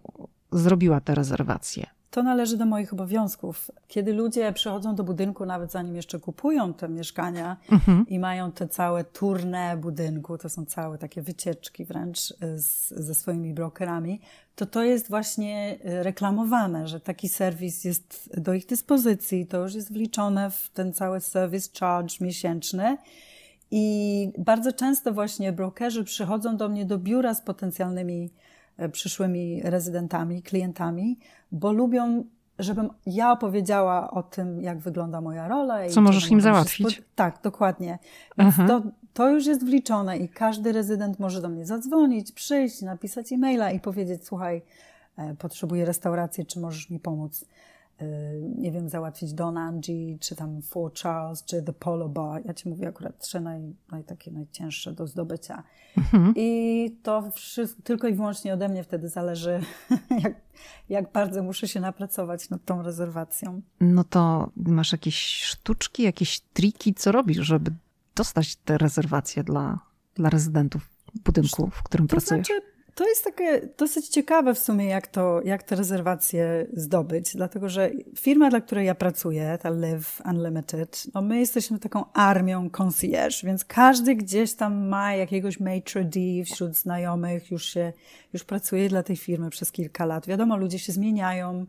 Speaker 2: zrobiła tę rezerwację?
Speaker 1: To należy do moich obowiązków. Kiedy ludzie przychodzą do budynku, nawet zanim jeszcze kupują te mieszkania mhm. i mają te całe turne budynku, to są całe takie wycieczki wręcz z, ze swoimi brokerami, to to jest właśnie reklamowane, że taki serwis jest do ich dyspozycji, to już jest wliczone w ten cały service charge miesięczny. I bardzo często właśnie brokerzy przychodzą do mnie do biura z potencjalnymi E, przyszłymi rezydentami, klientami, bo lubią, żebym ja opowiedziała o tym, jak wygląda moja rola.
Speaker 2: Co możesz im załatwić?
Speaker 1: Tak, dokładnie. Więc to, to już jest wliczone i każdy rezydent może do mnie zadzwonić, przyjść, napisać e-maila i powiedzieć: Słuchaj, e, potrzebuję restauracji, czy możesz mi pomóc? Y, nie wiem, załatwić Don Angie, czy tam Fort Charles, czy The Polo Bar. Ja ci mówię akurat trzy naj, naj takie najcięższe do zdobycia. Mhm. I to wszystko, tylko i wyłącznie ode mnie wtedy zależy, jak, jak bardzo muszę się napracować nad tą rezerwacją.
Speaker 2: No to masz jakieś sztuczki, jakieś triki, co robisz, żeby dostać te rezerwacje dla, dla rezydentów budynku, w którym to pracujesz? Znaczy,
Speaker 1: to jest takie dosyć ciekawe w sumie, jak, to, jak te rezerwacje zdobyć, dlatego że firma, dla której ja pracuję, ta Live Unlimited, no my jesteśmy taką armią concierge, więc każdy gdzieś tam ma jakiegoś maitre d' wśród znajomych, już się, już pracuje dla tej firmy przez kilka lat. Wiadomo, ludzie się zmieniają,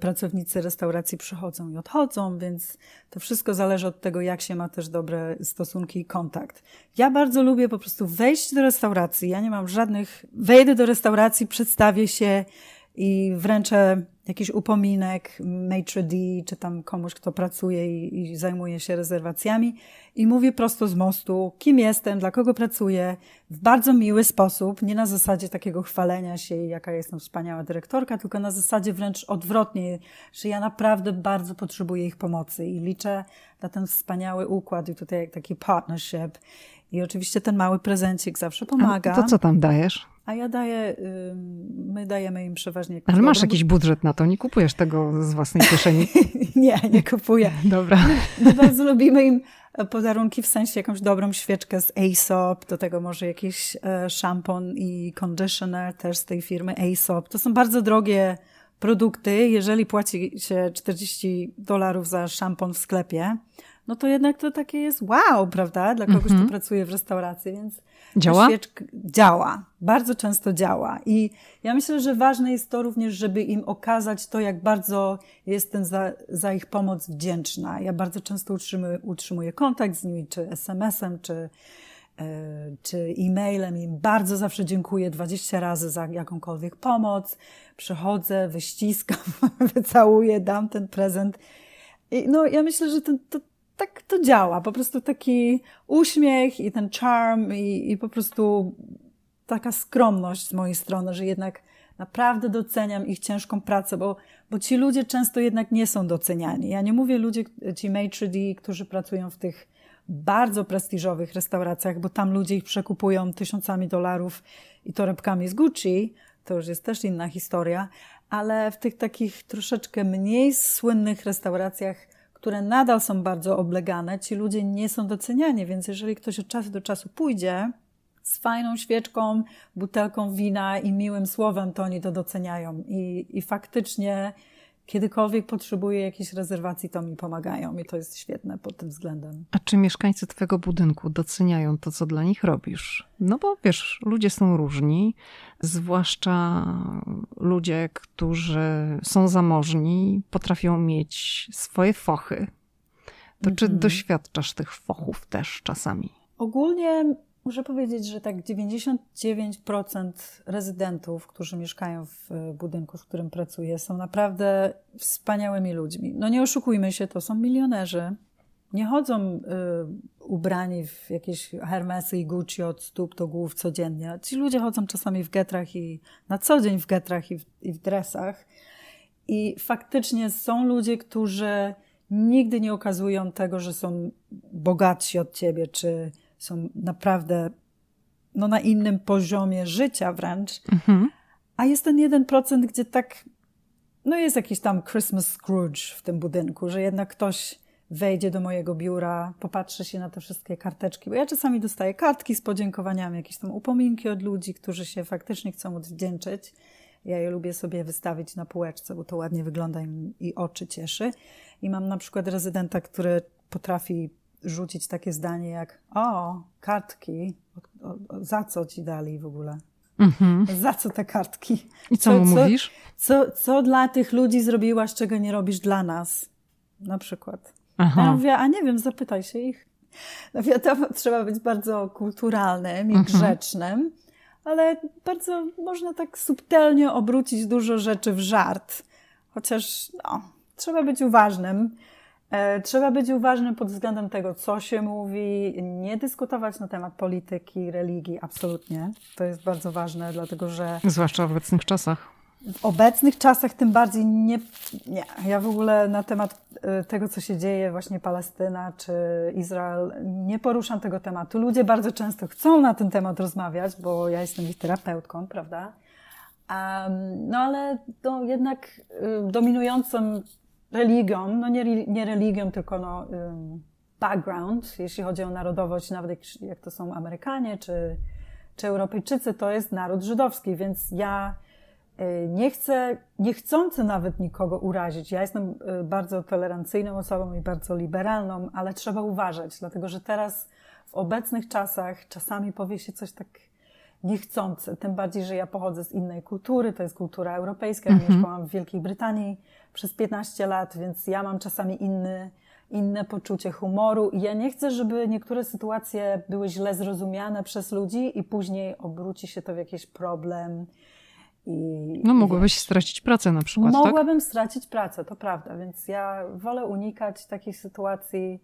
Speaker 1: pracownicy restauracji przychodzą i odchodzą, więc to wszystko zależy od tego, jak się ma też dobre stosunki i kontakt. Ja bardzo lubię po prostu wejść do restauracji. Ja nie mam żadnych. Wejdę do restauracji, przedstawię się i wręczę jakiś upominek maitre d' czy tam komuś, kto pracuje i, i, zajmuje się rezerwacjami i mówię prosto z mostu, kim jestem, dla kogo pracuję, w bardzo miły sposób, nie na zasadzie takiego chwalenia się, jaka jestem wspaniała dyrektorka, tylko na zasadzie wręcz odwrotnie, że ja naprawdę bardzo potrzebuję ich pomocy i liczę na ten wspaniały układ i tutaj taki partnership. I oczywiście ten mały prezencik zawsze pomaga.
Speaker 2: A to co tam dajesz?
Speaker 1: A ja daję, my dajemy im przeważnie.
Speaker 2: Ale masz jakiś budżet na to, nie kupujesz tego z własnej kieszeni?
Speaker 1: nie, nie kupuję.
Speaker 2: Dobra.
Speaker 1: My bardzo lubimy im podarunki, w sensie jakąś dobrą świeczkę z Aesop, do tego może jakiś e, szampon i conditioner też z tej firmy Aesop. To są bardzo drogie produkty. Jeżeli płaci się 40 dolarów za szampon w sklepie, no to jednak to takie jest wow, prawda? Dla kogoś, mm -hmm. kto mhm. pracuje w restauracji, więc
Speaker 2: działa?
Speaker 1: Świeczka działa. Bardzo często działa. I ja myślę, że ważne jest to również, żeby im okazać to, jak bardzo jestem za, za ich pomoc wdzięczna. Ja bardzo często utrzymuję, utrzymuję kontakt z nimi, czy SMS-em, czy, e, czy e-mailem. Im bardzo zawsze dziękuję 20 razy za jakąkolwiek pomoc. Przychodzę, wyściskam, wycałuję, dam ten prezent. I no, ja myślę, że ten, to, tak to działa. Po prostu taki uśmiech i ten charm i, i po prostu taka skromność z mojej strony, że jednak naprawdę doceniam ich ciężką pracę, bo, bo ci ludzie często jednak nie są doceniani. Ja nie mówię ludzie, ci maitre d', którzy pracują w tych bardzo prestiżowych restauracjach, bo tam ludzie ich przekupują tysiącami dolarów i torebkami z Gucci, to już jest też inna historia, ale w tych takich troszeczkę mniej słynnych restauracjach które nadal są bardzo oblegane, ci ludzie nie są doceniani, więc jeżeli ktoś od czasu do czasu pójdzie z fajną świeczką, butelką wina i miłym słowem, to oni to doceniają. I, i faktycznie kiedykolwiek potrzebuję jakiejś rezerwacji, to mi pomagają i to jest świetne pod tym względem.
Speaker 2: A czy mieszkańcy Twojego budynku doceniają to, co dla nich robisz? No bo wiesz, ludzie są różni, zwłaszcza ludzie, którzy są zamożni, potrafią mieć swoje fochy. To czy mhm. doświadczasz tych fochów też czasami?
Speaker 1: Ogólnie muszę powiedzieć, że tak 99% rezydentów, którzy mieszkają w e, budynku, w którym pracuję, są naprawdę wspaniałymi ludźmi. No nie oszukujmy się, to są milionerzy. Nie chodzą y, ubrani w jakieś Hermesy i Gucci od stóp do głów codziennie. Ci ludzie chodzą czasami w getrach i na co dzień w getrach i w, i w dresach. I faktycznie są ludzie, którzy nigdy nie okazują tego, że są bogatsi od ciebie, czy są naprawdę no, na innym poziomie życia wręcz. Mhm. A jest ten jeden procent, gdzie tak, no jest jakiś tam Christmas Scrooge w tym budynku, że jednak ktoś wejdzie do mojego biura, popatrzy się na te wszystkie karteczki, bo ja czasami dostaję kartki z podziękowaniami, jakieś tam upominki od ludzi, którzy się faktycznie chcą odwdzięczyć. Ja je lubię sobie wystawić na półeczce, bo to ładnie wygląda i oczy cieszy. I mam na przykład rezydenta, który potrafi rzucić takie zdanie jak o, kartki, o, o, za co ci dali w ogóle? Mhm. Za co te kartki?
Speaker 2: I co, co mówisz?
Speaker 1: Co, co dla tych ludzi zrobiłaś, czego nie robisz dla nas? Na przykład. Aha. Ja mówię, a nie wiem, zapytaj się ich. No wiadomo, trzeba być bardzo kulturalnym i mhm. grzecznym, ale bardzo można tak subtelnie obrócić dużo rzeczy w żart. Chociaż no, trzeba być uważnym. E, trzeba być uważnym pod względem tego, co się mówi, nie dyskutować na temat polityki, religii, absolutnie. To jest bardzo ważne, dlatego że.
Speaker 2: Zwłaszcza w obecnych czasach.
Speaker 1: W obecnych czasach tym bardziej nie, nie. Ja w ogóle na temat e, tego, co się dzieje, właśnie Palestyna czy Izrael, nie poruszam tego tematu. Ludzie bardzo często chcą na ten temat rozmawiać, bo ja jestem ich terapeutką, prawda? Um, no ale to jednak y, dominującym religią, no nie, nie religią, tylko no, background, jeśli chodzi o narodowość, nawet jak, to są Amerykanie czy, czy Europejczycy, to jest naród żydowski, więc ja y, nie chcę, niechcący nawet nikogo urazić. Ja jestem y, bardzo tolerancyjną osobą i bardzo liberalną, ale trzeba uważać, dlatego że teraz w obecnych czasach czasami powie się coś tak niechcący, tym bardziej, że ja pochodzę z innej kultury, to jest kultura europejska, ja mhm. mieszkałam w Wielkiej Brytanii przez 15 lat, więc ja mam czasami inny, inne poczucie humoru i ja nie chcę, żeby niektóre sytuacje były źle zrozumiane przez ludzi i później obróci się to w jakiś problem. I,
Speaker 2: no mogłabyś stracić pracę na przykład,
Speaker 1: tak? Mogłabym tak? stracić pracę, to prawda, więc ja wolę unikać takich sytuacji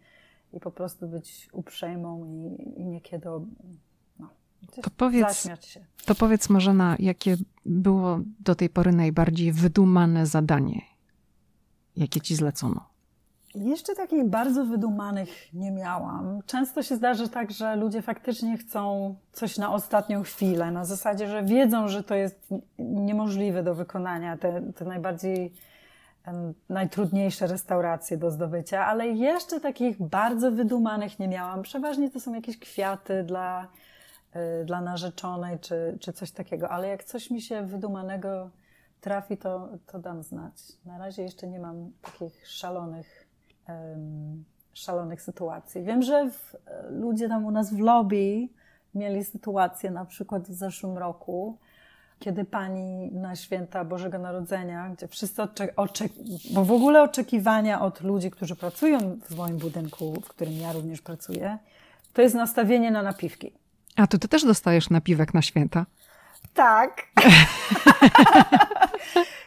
Speaker 1: i po prostu być uprzejmą i, i niekiedy
Speaker 2: to powiedz, to powiedz Marzena, jakie było do tej pory najbardziej wydumane zadanie, jakie ci zlecono?
Speaker 1: Jeszcze takich bardzo wydumanych nie miałam. Często się zdarzy tak, że ludzie faktycznie chcą coś na ostatnią chwilę, na zasadzie, że wiedzą, że to jest niemożliwe do wykonania, te, te najbardziej najtrudniejsze restauracje do zdobycia, ale jeszcze takich bardzo wydumanych nie miałam. Przeważnie to są jakieś kwiaty dla dla narzeczonej, czy, czy coś takiego. Ale jak coś mi się wydumanego trafi, to, to dam znać. Na razie jeszcze nie mam takich szalonych, szalonych sytuacji. Wiem, że w, ludzie tam u nas w lobby mieli sytuację na przykład w zeszłym roku, kiedy pani na święta Bożego Narodzenia, gdzie wszyscy oczekują, bo w ogóle oczekiwania od ludzi, którzy pracują w moim budynku, w którym ja również pracuję, to jest nastawienie na napiwki.
Speaker 2: A to ty też dostajesz napiwek na święta?
Speaker 1: Tak.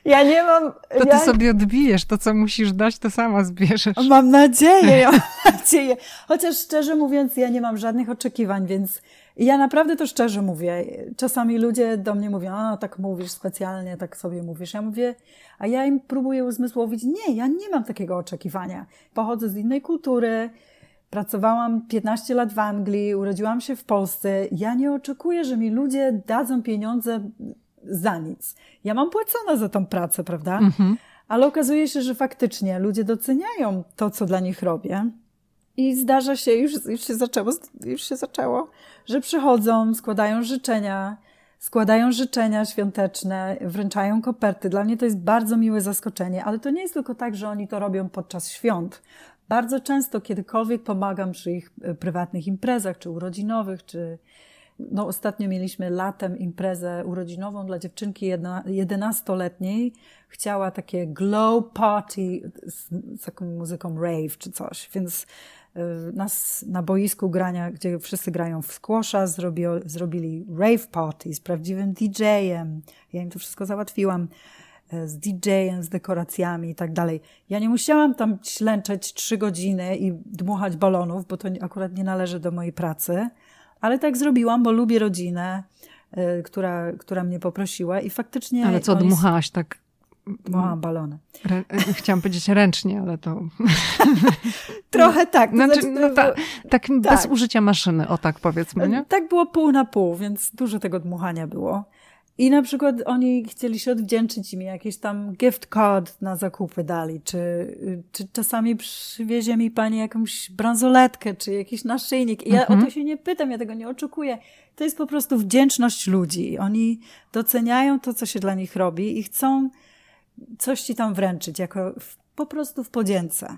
Speaker 1: ja nie mam.
Speaker 2: To ty
Speaker 1: ja...
Speaker 2: sobie odbijesz, to co musisz dać, to sama zbierzesz.
Speaker 1: Mam nadzieję, ja mam nadzieję. Chociaż szczerze mówiąc, ja nie mam żadnych oczekiwań, więc ja naprawdę to szczerze mówię. Czasami ludzie do mnie mówią, a tak mówisz specjalnie, tak sobie mówisz. Ja mówię, a ja im próbuję uzmysłowić, nie, ja nie mam takiego oczekiwania. Pochodzę z innej kultury, Pracowałam 15 lat w Anglii, urodziłam się w Polsce. Ja nie oczekuję, że mi ludzie dadzą pieniądze za nic. Ja mam płacone za tą pracę, prawda? Mhm. Ale okazuje się, że faktycznie ludzie doceniają to, co dla nich robię. I zdarza się, już, już, się zaczęło, już się zaczęło, że przychodzą, składają życzenia, składają życzenia świąteczne, wręczają koperty. Dla mnie to jest bardzo miłe zaskoczenie, ale to nie jest tylko tak, że oni to robią podczas świąt. Bardzo często, kiedykolwiek pomagam przy ich e, prywatnych imprezach, czy urodzinowych, czy no ostatnio mieliśmy latem imprezę urodzinową dla dziewczynki 11-letniej. Chciała takie glow party z, z taką muzyką rave czy coś, więc na, na boisku grania, gdzie wszyscy grają w squasha, zrobi, zrobili rave party z prawdziwym DJ-em. Ja im to wszystko załatwiłam e, z DJ-em, z dekoracjami i tak dalej. Ja nie musiałam tam ślęczeć trzy godziny i dmuchać balonów, bo to akurat nie należy do mojej pracy, ale tak zrobiłam, bo lubię rodzinę, y, która, która mnie poprosiła i faktycznie...
Speaker 2: Ale co, dmuchałaś tak?
Speaker 1: Dmuchałam balony.
Speaker 2: Rę, y, chciałam powiedzieć ręcznie, ale to...
Speaker 1: Trochę tak. To
Speaker 2: znaczy, znaczy, no, ta, tak, tak bez użycia maszyny, o tak powiedzmy, nie?
Speaker 1: Tak było pół na pół, więc dużo tego dmuchania było. I na przykład oni chcieli się odwdzięczyć i mi jakiś tam gift card na zakupy dali, czy, czy czasami przywiezie mi pani jakąś bransoletkę, czy jakiś naszyjnik. I ja mhm. o to się nie pytam, ja tego nie oczekuję. To jest po prostu wdzięczność ludzi. Oni doceniają to, co się dla nich robi i chcą coś ci tam wręczyć, jako w, po prostu w podzięce.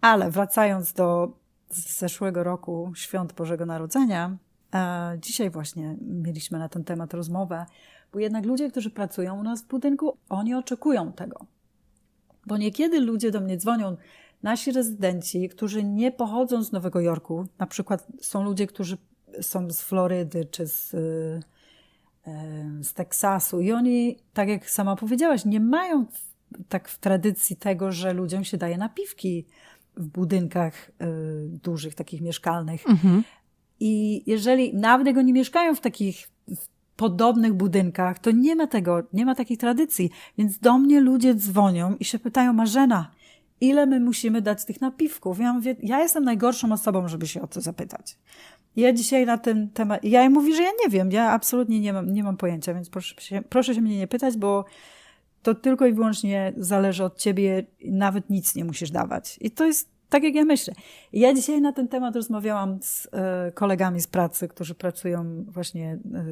Speaker 1: Ale wracając do zeszłego roku świąt Bożego Narodzenia, Dzisiaj właśnie mieliśmy na ten temat rozmowę, bo jednak ludzie, którzy pracują u nas w budynku, oni oczekują tego. Bo niekiedy ludzie do mnie dzwonią, nasi rezydenci, którzy nie pochodzą z Nowego Jorku, na przykład są ludzie, którzy są z Florydy czy z, z Teksasu i oni, tak jak sama powiedziałaś, nie mają tak w tradycji tego, że ludziom się daje napiwki w budynkach y, dużych, takich mieszkalnych. Mhm. I jeżeli nawet jak oni mieszkają w takich podobnych budynkach, to nie ma tego, nie ma takiej tradycji. Więc do mnie ludzie dzwonią i się pytają, Marzena, ile my musimy dać tych napiwków? Ja mówię, ja jestem najgorszą osobą, żeby się o to zapytać. Ja dzisiaj na ten temat, ja im mówię, że ja nie wiem, ja absolutnie nie mam, nie mam pojęcia, więc proszę się, proszę się mnie nie pytać, bo to tylko i wyłącznie zależy od ciebie, nawet nic nie musisz dawać. I to jest tak jak ja myślę. Ja dzisiaj na ten temat rozmawiałam z e, kolegami z pracy, którzy pracują właśnie e,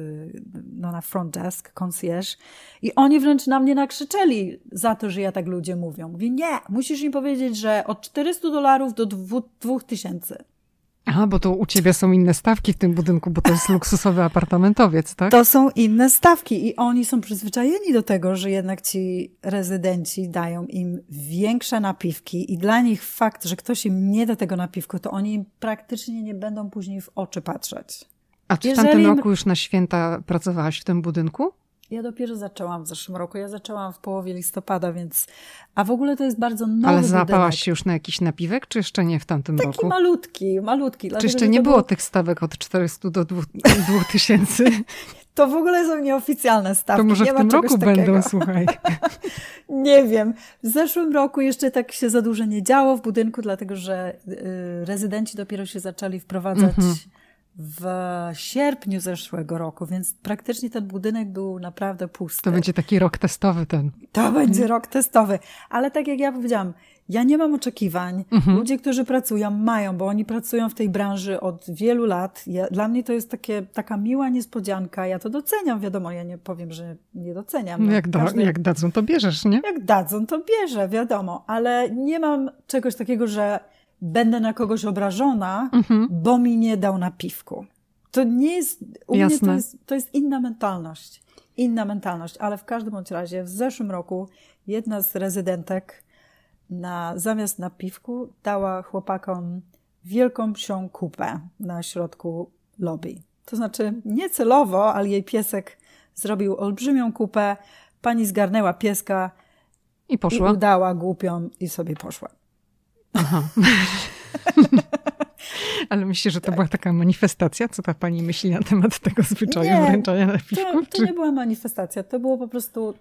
Speaker 1: no, na front desk, concierge i oni wręcz na mnie nakrzyczeli za to, że ja tak ludzie mówią. Mówię, nie, musisz im powiedzieć, że od 400 dolarów do 2000.
Speaker 2: Aha, bo to u ciebie są inne stawki w tym budynku, bo to jest luksusowy apartamentowiec, tak?
Speaker 1: To są inne stawki i oni są przyzwyczajeni do tego, że jednak ci rezydenci dają im większe napiwki i dla nich fakt, że ktoś im nie da tego napiwku, to oni praktycznie nie będą później w oczy patrzeć.
Speaker 2: A czy w tamtym roku już na święta pracowałaś w tym budynku?
Speaker 1: Ja dopiero zaczęłam w zeszłym roku. Ja zaczęłam w połowie listopada, więc. A w ogóle to jest bardzo nowy
Speaker 2: Ale załapałaś się już na jakiś napiwek, czy jeszcze nie w tamtym
Speaker 1: Taki
Speaker 2: roku?
Speaker 1: Taki malutki, malutki.
Speaker 2: Czy jeszcze nie było tych stawek od 400 do 2000?
Speaker 1: To w ogóle są nieoficjalne stawki.
Speaker 2: To może
Speaker 1: nie
Speaker 2: w tym roku takiego. będą, słuchaj.
Speaker 1: nie wiem. W zeszłym roku jeszcze tak się za dużo nie działo w budynku, dlatego że y, rezydenci dopiero się zaczęli wprowadzać. -hmm w sierpniu zeszłego roku, więc praktycznie ten budynek był naprawdę pusty.
Speaker 2: To będzie taki rok testowy ten.
Speaker 1: To będzie rok testowy. Ale tak jak ja powiedziałam, ja nie mam oczekiwań. Mhm. Ludzie, którzy pracują, mają, bo oni pracują w tej branży od wielu lat. Ja, dla mnie to jest takie, taka miła niespodzianka. Ja to doceniam, wiadomo, ja nie powiem, że nie doceniam.
Speaker 2: No jak, da, każdy, jak dadzą, to bierzesz, nie?
Speaker 1: Jak dadzą, to bierzę, wiadomo. Ale nie mam czegoś takiego, że będę na kogoś obrażona, mhm. bo mi nie dał napiwku. To nie jest, u Jasne. mnie to jest, to jest inna mentalność. Inna mentalność, ale w każdym bądź razie w zeszłym roku jedna z rezydentek na, zamiast napiwku dała chłopakom wielką psią kupę na środku lobby. To znaczy niecelowo, ale jej piesek zrobił olbrzymią kupę, pani zgarnęła pieska
Speaker 2: i poszła.
Speaker 1: I udała głupią i sobie poszła. Aha.
Speaker 2: Ale myślę, że to tak. była taka manifestacja? Co ta pani myśli na temat tego zwyczaju nie, wręczania napiwków?
Speaker 1: To, to nie była manifestacja, to było po prostu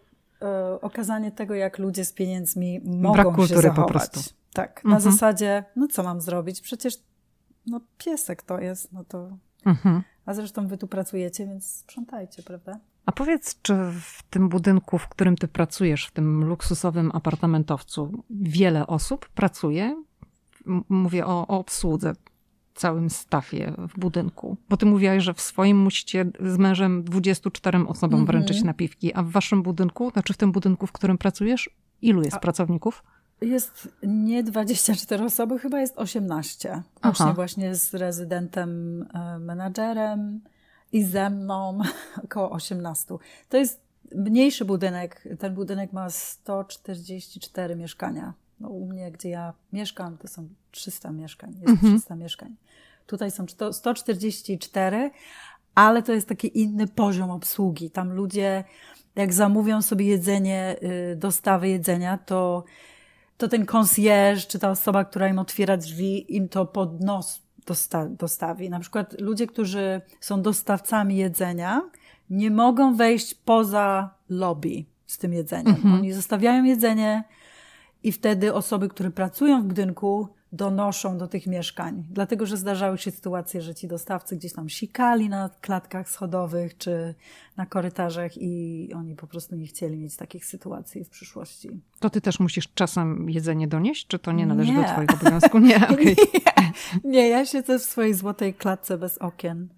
Speaker 1: e, okazanie tego, jak ludzie z pieniędzmi mogą Brak kultury się zachować. po prostu. Tak, na mhm. zasadzie, no co mam zrobić? Przecież no piesek to jest, no to... Mhm. A zresztą wy tu pracujecie, więc sprzątajcie, prawda?
Speaker 2: A powiedz, czy w tym budynku, w którym ty pracujesz, w tym luksusowym apartamentowcu, wiele osób pracuje? Mówię o, o obsłudze, całym stafie w budynku. Bo ty mówiłaś, że w swoim musicie z mężem 24 osobom mm -hmm. wręczyć napiwki, a w waszym budynku, znaczy w tym budynku, w którym pracujesz, ilu jest a pracowników?
Speaker 1: Jest nie 24 osoby, chyba jest 18. Właśnie, właśnie z rezydentem, e, menadżerem, i ze mną około 18. To jest mniejszy budynek. Ten budynek ma 144 mieszkania. No, u mnie, gdzie ja mieszkam, to są 300 mieszkań, jest mhm. 300 mieszkań. Tutaj są 144, ale to jest taki inny poziom obsługi. Tam ludzie, jak zamówią sobie jedzenie, y, dostawy jedzenia, to, to ten concierge, czy ta osoba, która im otwiera drzwi, im to pod nos dosta dostawi. Na przykład ludzie, którzy są dostawcami jedzenia, nie mogą wejść poza lobby z tym jedzeniem. Mhm. Oni zostawiają jedzenie i wtedy osoby, które pracują w budynku, donoszą do tych mieszkań. Dlatego, że zdarzały się sytuacje, że ci dostawcy gdzieś tam sikali na klatkach schodowych czy na korytarzach i oni po prostu nie chcieli mieć takich sytuacji w przyszłości.
Speaker 2: To ty też musisz czasem jedzenie donieść, czy to nie należy nie. do twojego obowiązku? Nie, okay.
Speaker 1: nie. nie, ja siedzę w swojej złotej klatce bez okien.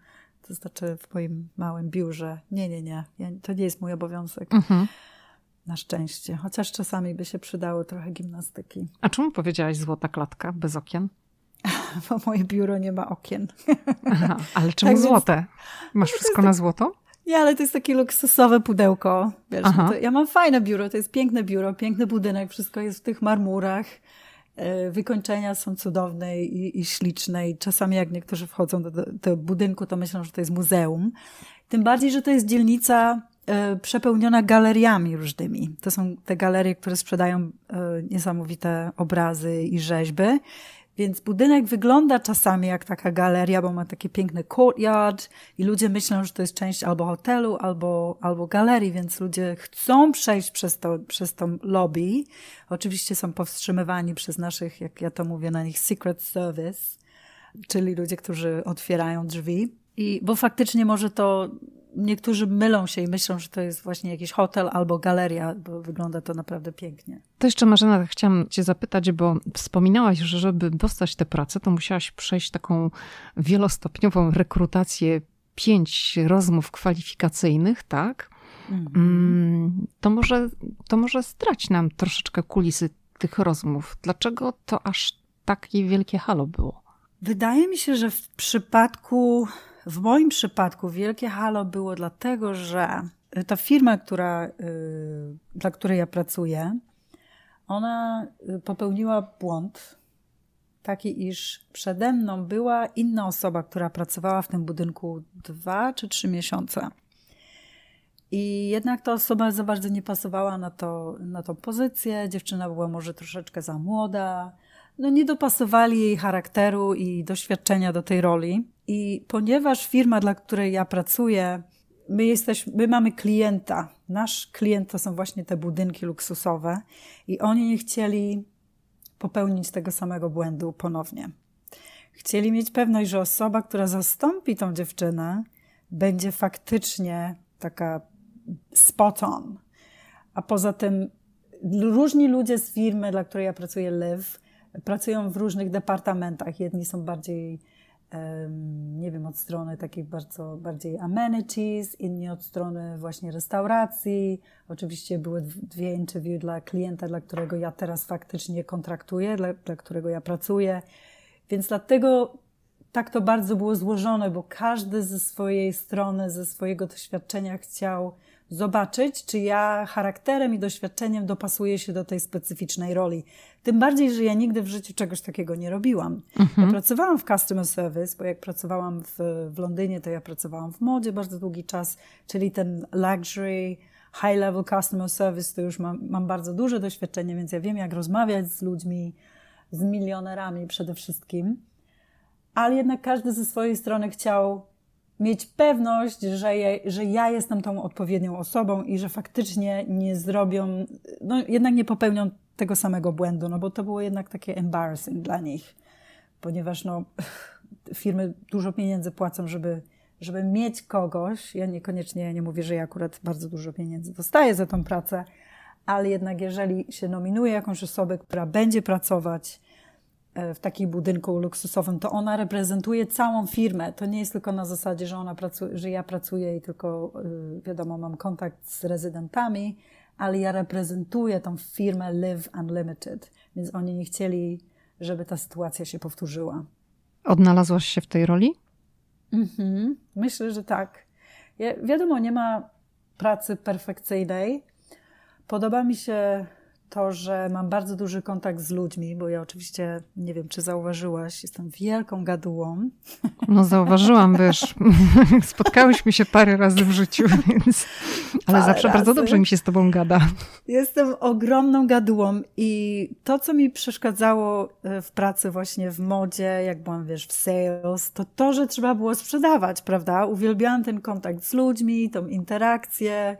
Speaker 1: To znaczy w moim małym biurze. Nie, nie, nie. Ja, to nie jest mój obowiązek. Mhm. Na szczęście. Chociaż czasami by się przydało trochę gimnastyki.
Speaker 2: A czemu powiedziałaś złota klatka bez okien?
Speaker 1: Bo moje biuro nie ma okien.
Speaker 2: Aha, ale czemu tak złote? Więc... Masz no wszystko tak... na złoto?
Speaker 1: Nie, ale to jest takie luksusowe pudełko. Wiesz, no ja mam fajne biuro, to jest piękne biuro, piękny budynek, wszystko jest w tych marmurach. E, wykończenia są cudowne i, i śliczne i czasami jak niektórzy wchodzą do, do, do budynku, to myślą, że to jest muzeum. Tym bardziej, że to jest dzielnica przepełniona galeriami różnymi. To są te galerie, które sprzedają e, niesamowite obrazy i rzeźby. Więc budynek wygląda czasami jak taka galeria, bo ma taki piękny courtyard i ludzie myślą, że to jest część albo hotelu, albo, albo galerii, więc ludzie chcą przejść przez to, przez to lobby. Oczywiście są powstrzymywani przez naszych, jak ja to mówię na nich, secret service, czyli ludzie, którzy otwierają drzwi. I, bo faktycznie może to niektórzy mylą się i myślą, że to jest właśnie jakiś hotel albo galeria, bo wygląda to naprawdę pięknie.
Speaker 2: To jeszcze Marzena, chciałam cię zapytać, bo wspominałaś, że żeby dostać tę pracę, to musiałaś przejść taką wielostopniową rekrutację, pięć rozmów kwalifikacyjnych, tak? Mhm. To, może, to może strać nam troszeczkę kulisy tych rozmów. Dlaczego to aż takie wielkie halo było?
Speaker 1: Wydaje mi się, że w przypadku w moim przypadku wielkie halo było dlatego, że ta firma, która, y, dla której ja pracuję, ona y, popełniła błąd taki, iż przede mną była inna osoba, która pracowała w tym budynku dwa czy trzy miesiące. I jednak ta osoba za bardzo nie pasowała na, to, na tą pozycję. Dziewczyna była może troszeczkę za młoda. No nie dopasowali jej charakteru i doświadczenia do tej roli. I ponieważ firma, dla której ja pracuję, my, jesteśmy, my mamy klienta. Nasz klient to są właśnie te budynki luksusowe i oni nie chcieli popełnić tego samego błędu ponownie. Chcieli mieć pewność, że osoba, która zastąpi tą dziewczynę, będzie faktycznie taka spot on. A poza tym różni ludzie z firmy, dla której ja pracuję, Live, pracują w różnych departamentach. Jedni są bardziej nie wiem, od strony takich bardzo bardziej amenities, inni od strony właśnie restauracji. Oczywiście były dwie interview dla klienta, dla którego ja teraz faktycznie kontraktuję, dla, dla którego ja pracuję. Więc dlatego tak to bardzo było złożone, bo każdy ze swojej strony, ze swojego doświadczenia chciał zobaczyć, czy ja charakterem i doświadczeniem dopasuję się do tej specyficznej roli. Tym bardziej, że ja nigdy w życiu czegoś takiego nie robiłam. Mhm. Ja pracowałam w customer service, bo jak pracowałam w, w Londynie, to ja pracowałam w modzie bardzo długi czas, czyli ten luxury, high level customer service, to już mam, mam bardzo duże doświadczenie, więc ja wiem, jak rozmawiać z ludźmi, z milionerami przede wszystkim. Ale jednak każdy ze swojej strony chciał mieć pewność, że, je, że ja jestem tą odpowiednią osobą i że faktycznie nie zrobią, no jednak nie popełnią tego samego błędu, no bo to było jednak takie embarrassing dla nich, ponieważ no, firmy dużo pieniędzy płacą, żeby, żeby mieć kogoś. Ja niekoniecznie nie mówię, że ja akurat bardzo dużo pieniędzy dostaję za tą pracę, ale jednak jeżeli się nominuje jakąś osobę, która będzie pracować w takim budynku luksusowym, to ona reprezentuje całą firmę. To nie jest tylko na zasadzie, że ona pracuje, że ja pracuję i tylko, y, wiadomo, mam kontakt z rezydentami, ale ja reprezentuję tą firmę Live Unlimited, więc oni nie chcieli, żeby ta sytuacja się powtórzyła.
Speaker 2: Odnalazłaś się w tej roli?
Speaker 1: Mhm, myślę, że tak. Ja, wiadomo, nie ma pracy perfekcyjnej. Podoba mi się to, że mam bardzo duży kontakt z ludźmi, bo ja oczywiście, nie wiem, czy zauważyłaś, jestem wielką gadułą.
Speaker 2: No zauważyłam, wiesz, spotkałyśmy się parę razy w życiu, więc... Ale parę zawsze razy. bardzo dobrze mi się z tobą gada.
Speaker 1: Jestem ogromną gadułą i to, co mi przeszkadzało e, w pracy właśnie w modzie, jak byłam, wiesz, w sales, to to, że trzeba było sprzedawać, prawda? Uwielbiałam ten kontakt z ludźmi, tą interakcję,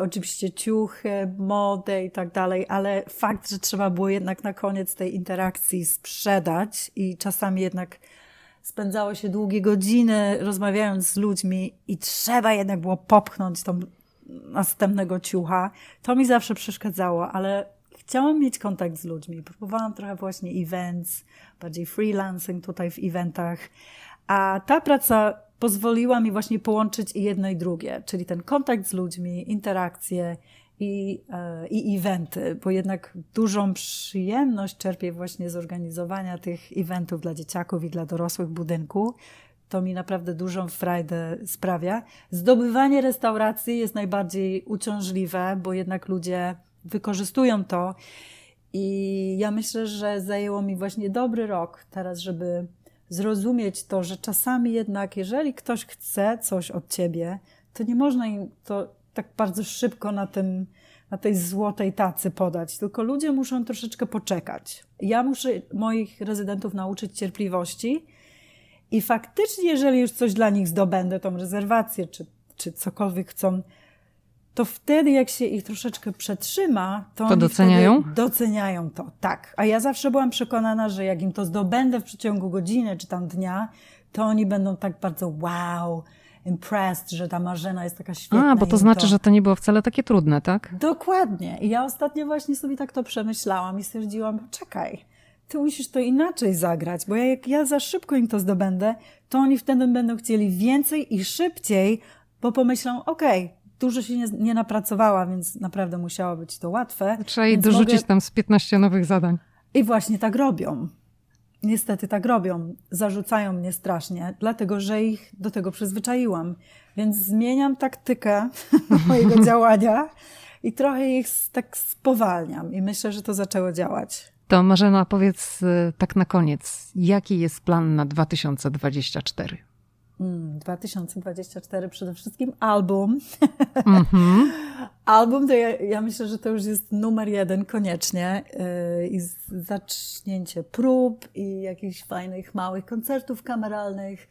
Speaker 1: oczywiście ciuchy, modę i tak dalej, ale fakt, że trzeba było jednak na koniec tej interakcji sprzedać i czasami jednak spędzało się długie godziny rozmawiając z ludźmi i trzeba jednak było popchnąć tą następnego ciucha. To mi zawsze przeszkadzało, ale chciałam mieć kontakt z ludźmi. Próbowałam trochę właśnie events, bardziej freelancing tutaj w eventach. A ta praca pozwoliła mi właśnie połączyć i jedno i drugie, czyli ten kontakt z ludźmi, interakcje i, e, i eventy, bo jednak dużą przyjemność czerpię właśnie z organizowania tych eventów dla dzieciaków i dla dorosłych budynku. To mi naprawdę dużą frajdę sprawia. Zdobywanie restauracji jest najbardziej uciążliwe, bo jednak ludzie wykorzystują to. I ja myślę, że zajęło mi właśnie dobry rok teraz, żeby zrozumieć to, że czasami jednak, jeżeli ktoś chce coś od ciebie, to nie można im to tak bardzo szybko na tym, na tej złotej tacy podać, tylko ludzie muszą troszeczkę poczekać. Ja muszę moich rezydentów nauczyć cierpliwości i faktycznie, jeżeli już coś dla nich zdobędę, tą rezerwację, czy, czy cokolwiek chcą, to wtedy, jak się ich troszeczkę przetrzyma, to,
Speaker 2: to doceniają?
Speaker 1: doceniają to, tak. A ja zawsze byłam przekonana, że jak im to zdobędę w przeciągu godziny czy tam dnia, to oni będą tak bardzo wow, impressed, że ta Marzena jest taka świetna.
Speaker 2: A, bo to znaczy, to... że to nie było wcale takie trudne, tak?
Speaker 1: Dokładnie. I ja ostatnio właśnie sobie tak to przemyślałam i stwierdziłam, czekaj, ty musisz to inaczej zagrać, bo jak ja za szybko im to zdobędę, to oni wtedy będą chcieli więcej i szybciej, bo pomyślą, okej, okay, dużo się nie, nie napracowała, więc naprawdę musiało być to łatwe.
Speaker 2: Trzeba jej dorzucić mogę... tam z 15 nowych zadań.
Speaker 1: I właśnie tak robią. Niestety tak robią. Zarzucają mnie strasznie, dlatego że ich do tego przyzwyczaiłam. Więc zmieniam taktykę mojego działania i trochę ich tak spowalniam. I myślę, że to zaczęło działać.
Speaker 2: To Marzena, powiedz y, tak na koniec, jaki jest plan na 2024?
Speaker 1: 2024 mm, przede wszystkim album. Mm-hmm. album to ja, ja, myślę, że to już jest numer jeden koniecznie. Yy, I zacznięcie prób i jakichś fajnych, małych koncertów kameralnych.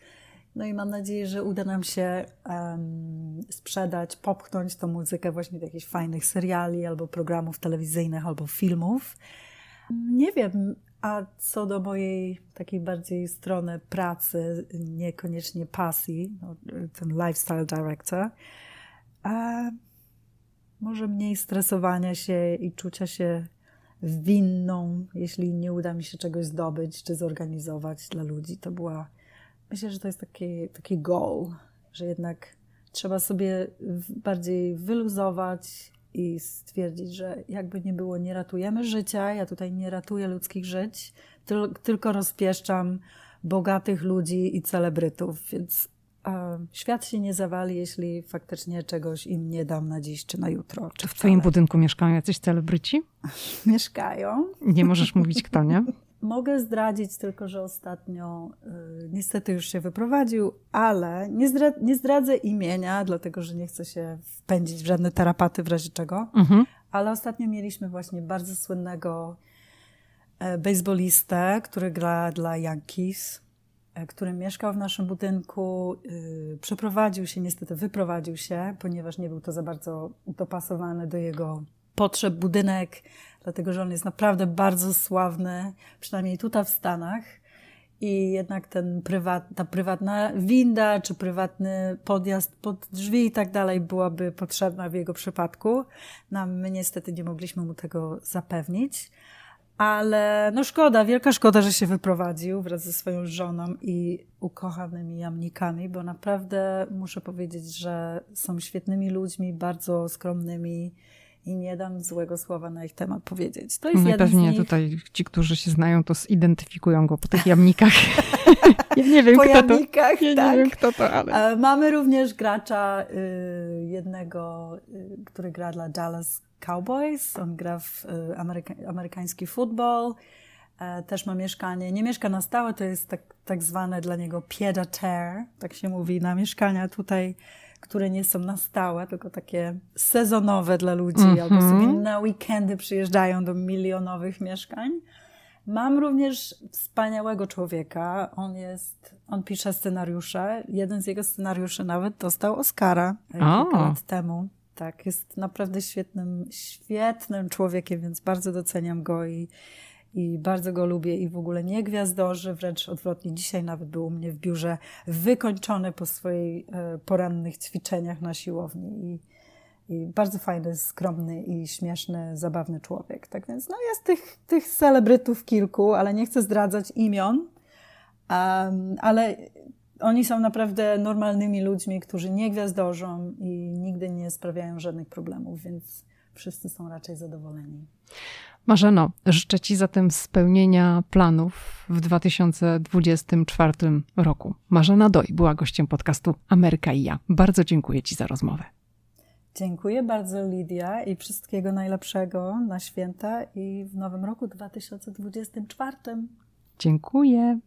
Speaker 1: No i mam nadzieję, że uda nam się um, sprzedać, popchnąć tą muzykę właśnie do jakichś fajnych seriali albo programów telewizyjnych albo filmów. Nie wiem, a co do mojej takiej bardziej strony pracy, niekoniecznie pasji, no, ten lifestyle director, może mniej stresowania się i czucia się winną, jeśli nie uda mi się czegoś zdobyć czy zorganizować dla ludzi. To była, myślę, że to jest taki, taki goal, że jednak trzeba sobie bardziej wyluzować i stwierdzić, że jakby nie było, nie ratujemy życia, ja tutaj nie ratuję ludzkich żyć, tylko rozpieszczam bogatych ludzi i celebrytów, więc świat się nie zawali, jeśli faktycznie czegoś im nie dam na dziś czy na jutro.
Speaker 2: Czy w Twoim budynku mieszkają jacyś celebryci?
Speaker 1: Mieszkają.
Speaker 2: Nie możesz mówić kto, nie?
Speaker 1: Mogę zdradzić tylko, że ostatnio y, niestety już się wyprowadził, ale nie, zdra nie, zdradzę imienia, dlatego że nie chcę się wpędzić w żadne tarapaty w razie czego. Mhm. Ale ostatnio mieliśmy właśnie bardzo słynnego e, baseballistę, który gra dla Yankees, e, który mieszkał w naszym budynku. Y, przeprowadził się, niestety wyprowadził się, ponieważ nie był to za bardzo dopasowany do jego potrzeb budynek dlatego że on jest naprawdę bardzo sławny, przynajmniej tutaj w Stanach. I jednak ten prywat, ta prywatna winda czy prywatny podjazd pod drzwi i tak dalej byłaby potrzebna w jego przypadku. No, my niestety nie mogliśmy mu tego zapewnić. Ale no szkoda, wielka szkoda, że się wyprowadził wraz ze swoją żoną i ukochanymi jamnikami, bo naprawdę muszę powiedzieć, że są świetnymi ludźmi, bardzo skromnymi i nie dam złego słowa na ich temat powiedzieć. To jest
Speaker 2: no pewnie nich... tutaj ci, którzy się znają, to zidentyfikują go po tych jamnikach. ja nie wiem,
Speaker 1: po
Speaker 2: kto
Speaker 1: jamnikach,
Speaker 2: to. Ja
Speaker 1: tak.
Speaker 2: nie wiem, kto to, ale...
Speaker 1: Mamy również gracza, y, jednego, który gra dla Dallas Cowboys. On gra w ameryka amerykański futbol. Też ma mieszkanie. Nie mieszka na stałe, to jest tak, tak zwane dla niego pied à terre, tak się mówi, na mieszkania tutaj które nie są na stałe, tylko takie sezonowe dla ludzi, mm -hmm. albo sobie na weekendy przyjeżdżają do milionowych mieszkań. Mam również wspaniałego człowieka. On jest, on pisze scenariusze. Jeden z jego scenariuszy nawet dostał Oscara kilka lat temu. Tak, jest naprawdę świetnym, świetnym człowiekiem, więc bardzo doceniam go i i bardzo go lubię i w ogóle nie gwiazdorzy, wręcz odwrotnie. Dzisiaj nawet był u mnie w biurze wykończony po swoich e, porannych ćwiczeniach na siłowni i, i, bardzo fajny, skromny i śmieszny, zabawny człowiek. Tak więc no jest tych, tych celebrytów kilku, ale nie chcę zdradzać imion, um, ale oni są naprawdę normalnymi ludźmi, którzy nie gwiazdorzą i nigdy nie sprawiają żadnych problemów, więc wszyscy są raczej zadowoleni.
Speaker 2: Marzeno, życzę Ci zatem spełnienia planów w 2024 roku. Marzena Doj była gościem podcastu Ameryka i ja. Bardzo dziękuję Ci za rozmowę.
Speaker 1: Dziękuję bardzo, Lidia, i wszystkiego najlepszego na święta i w nowym roku 2024.
Speaker 2: Dziękuję.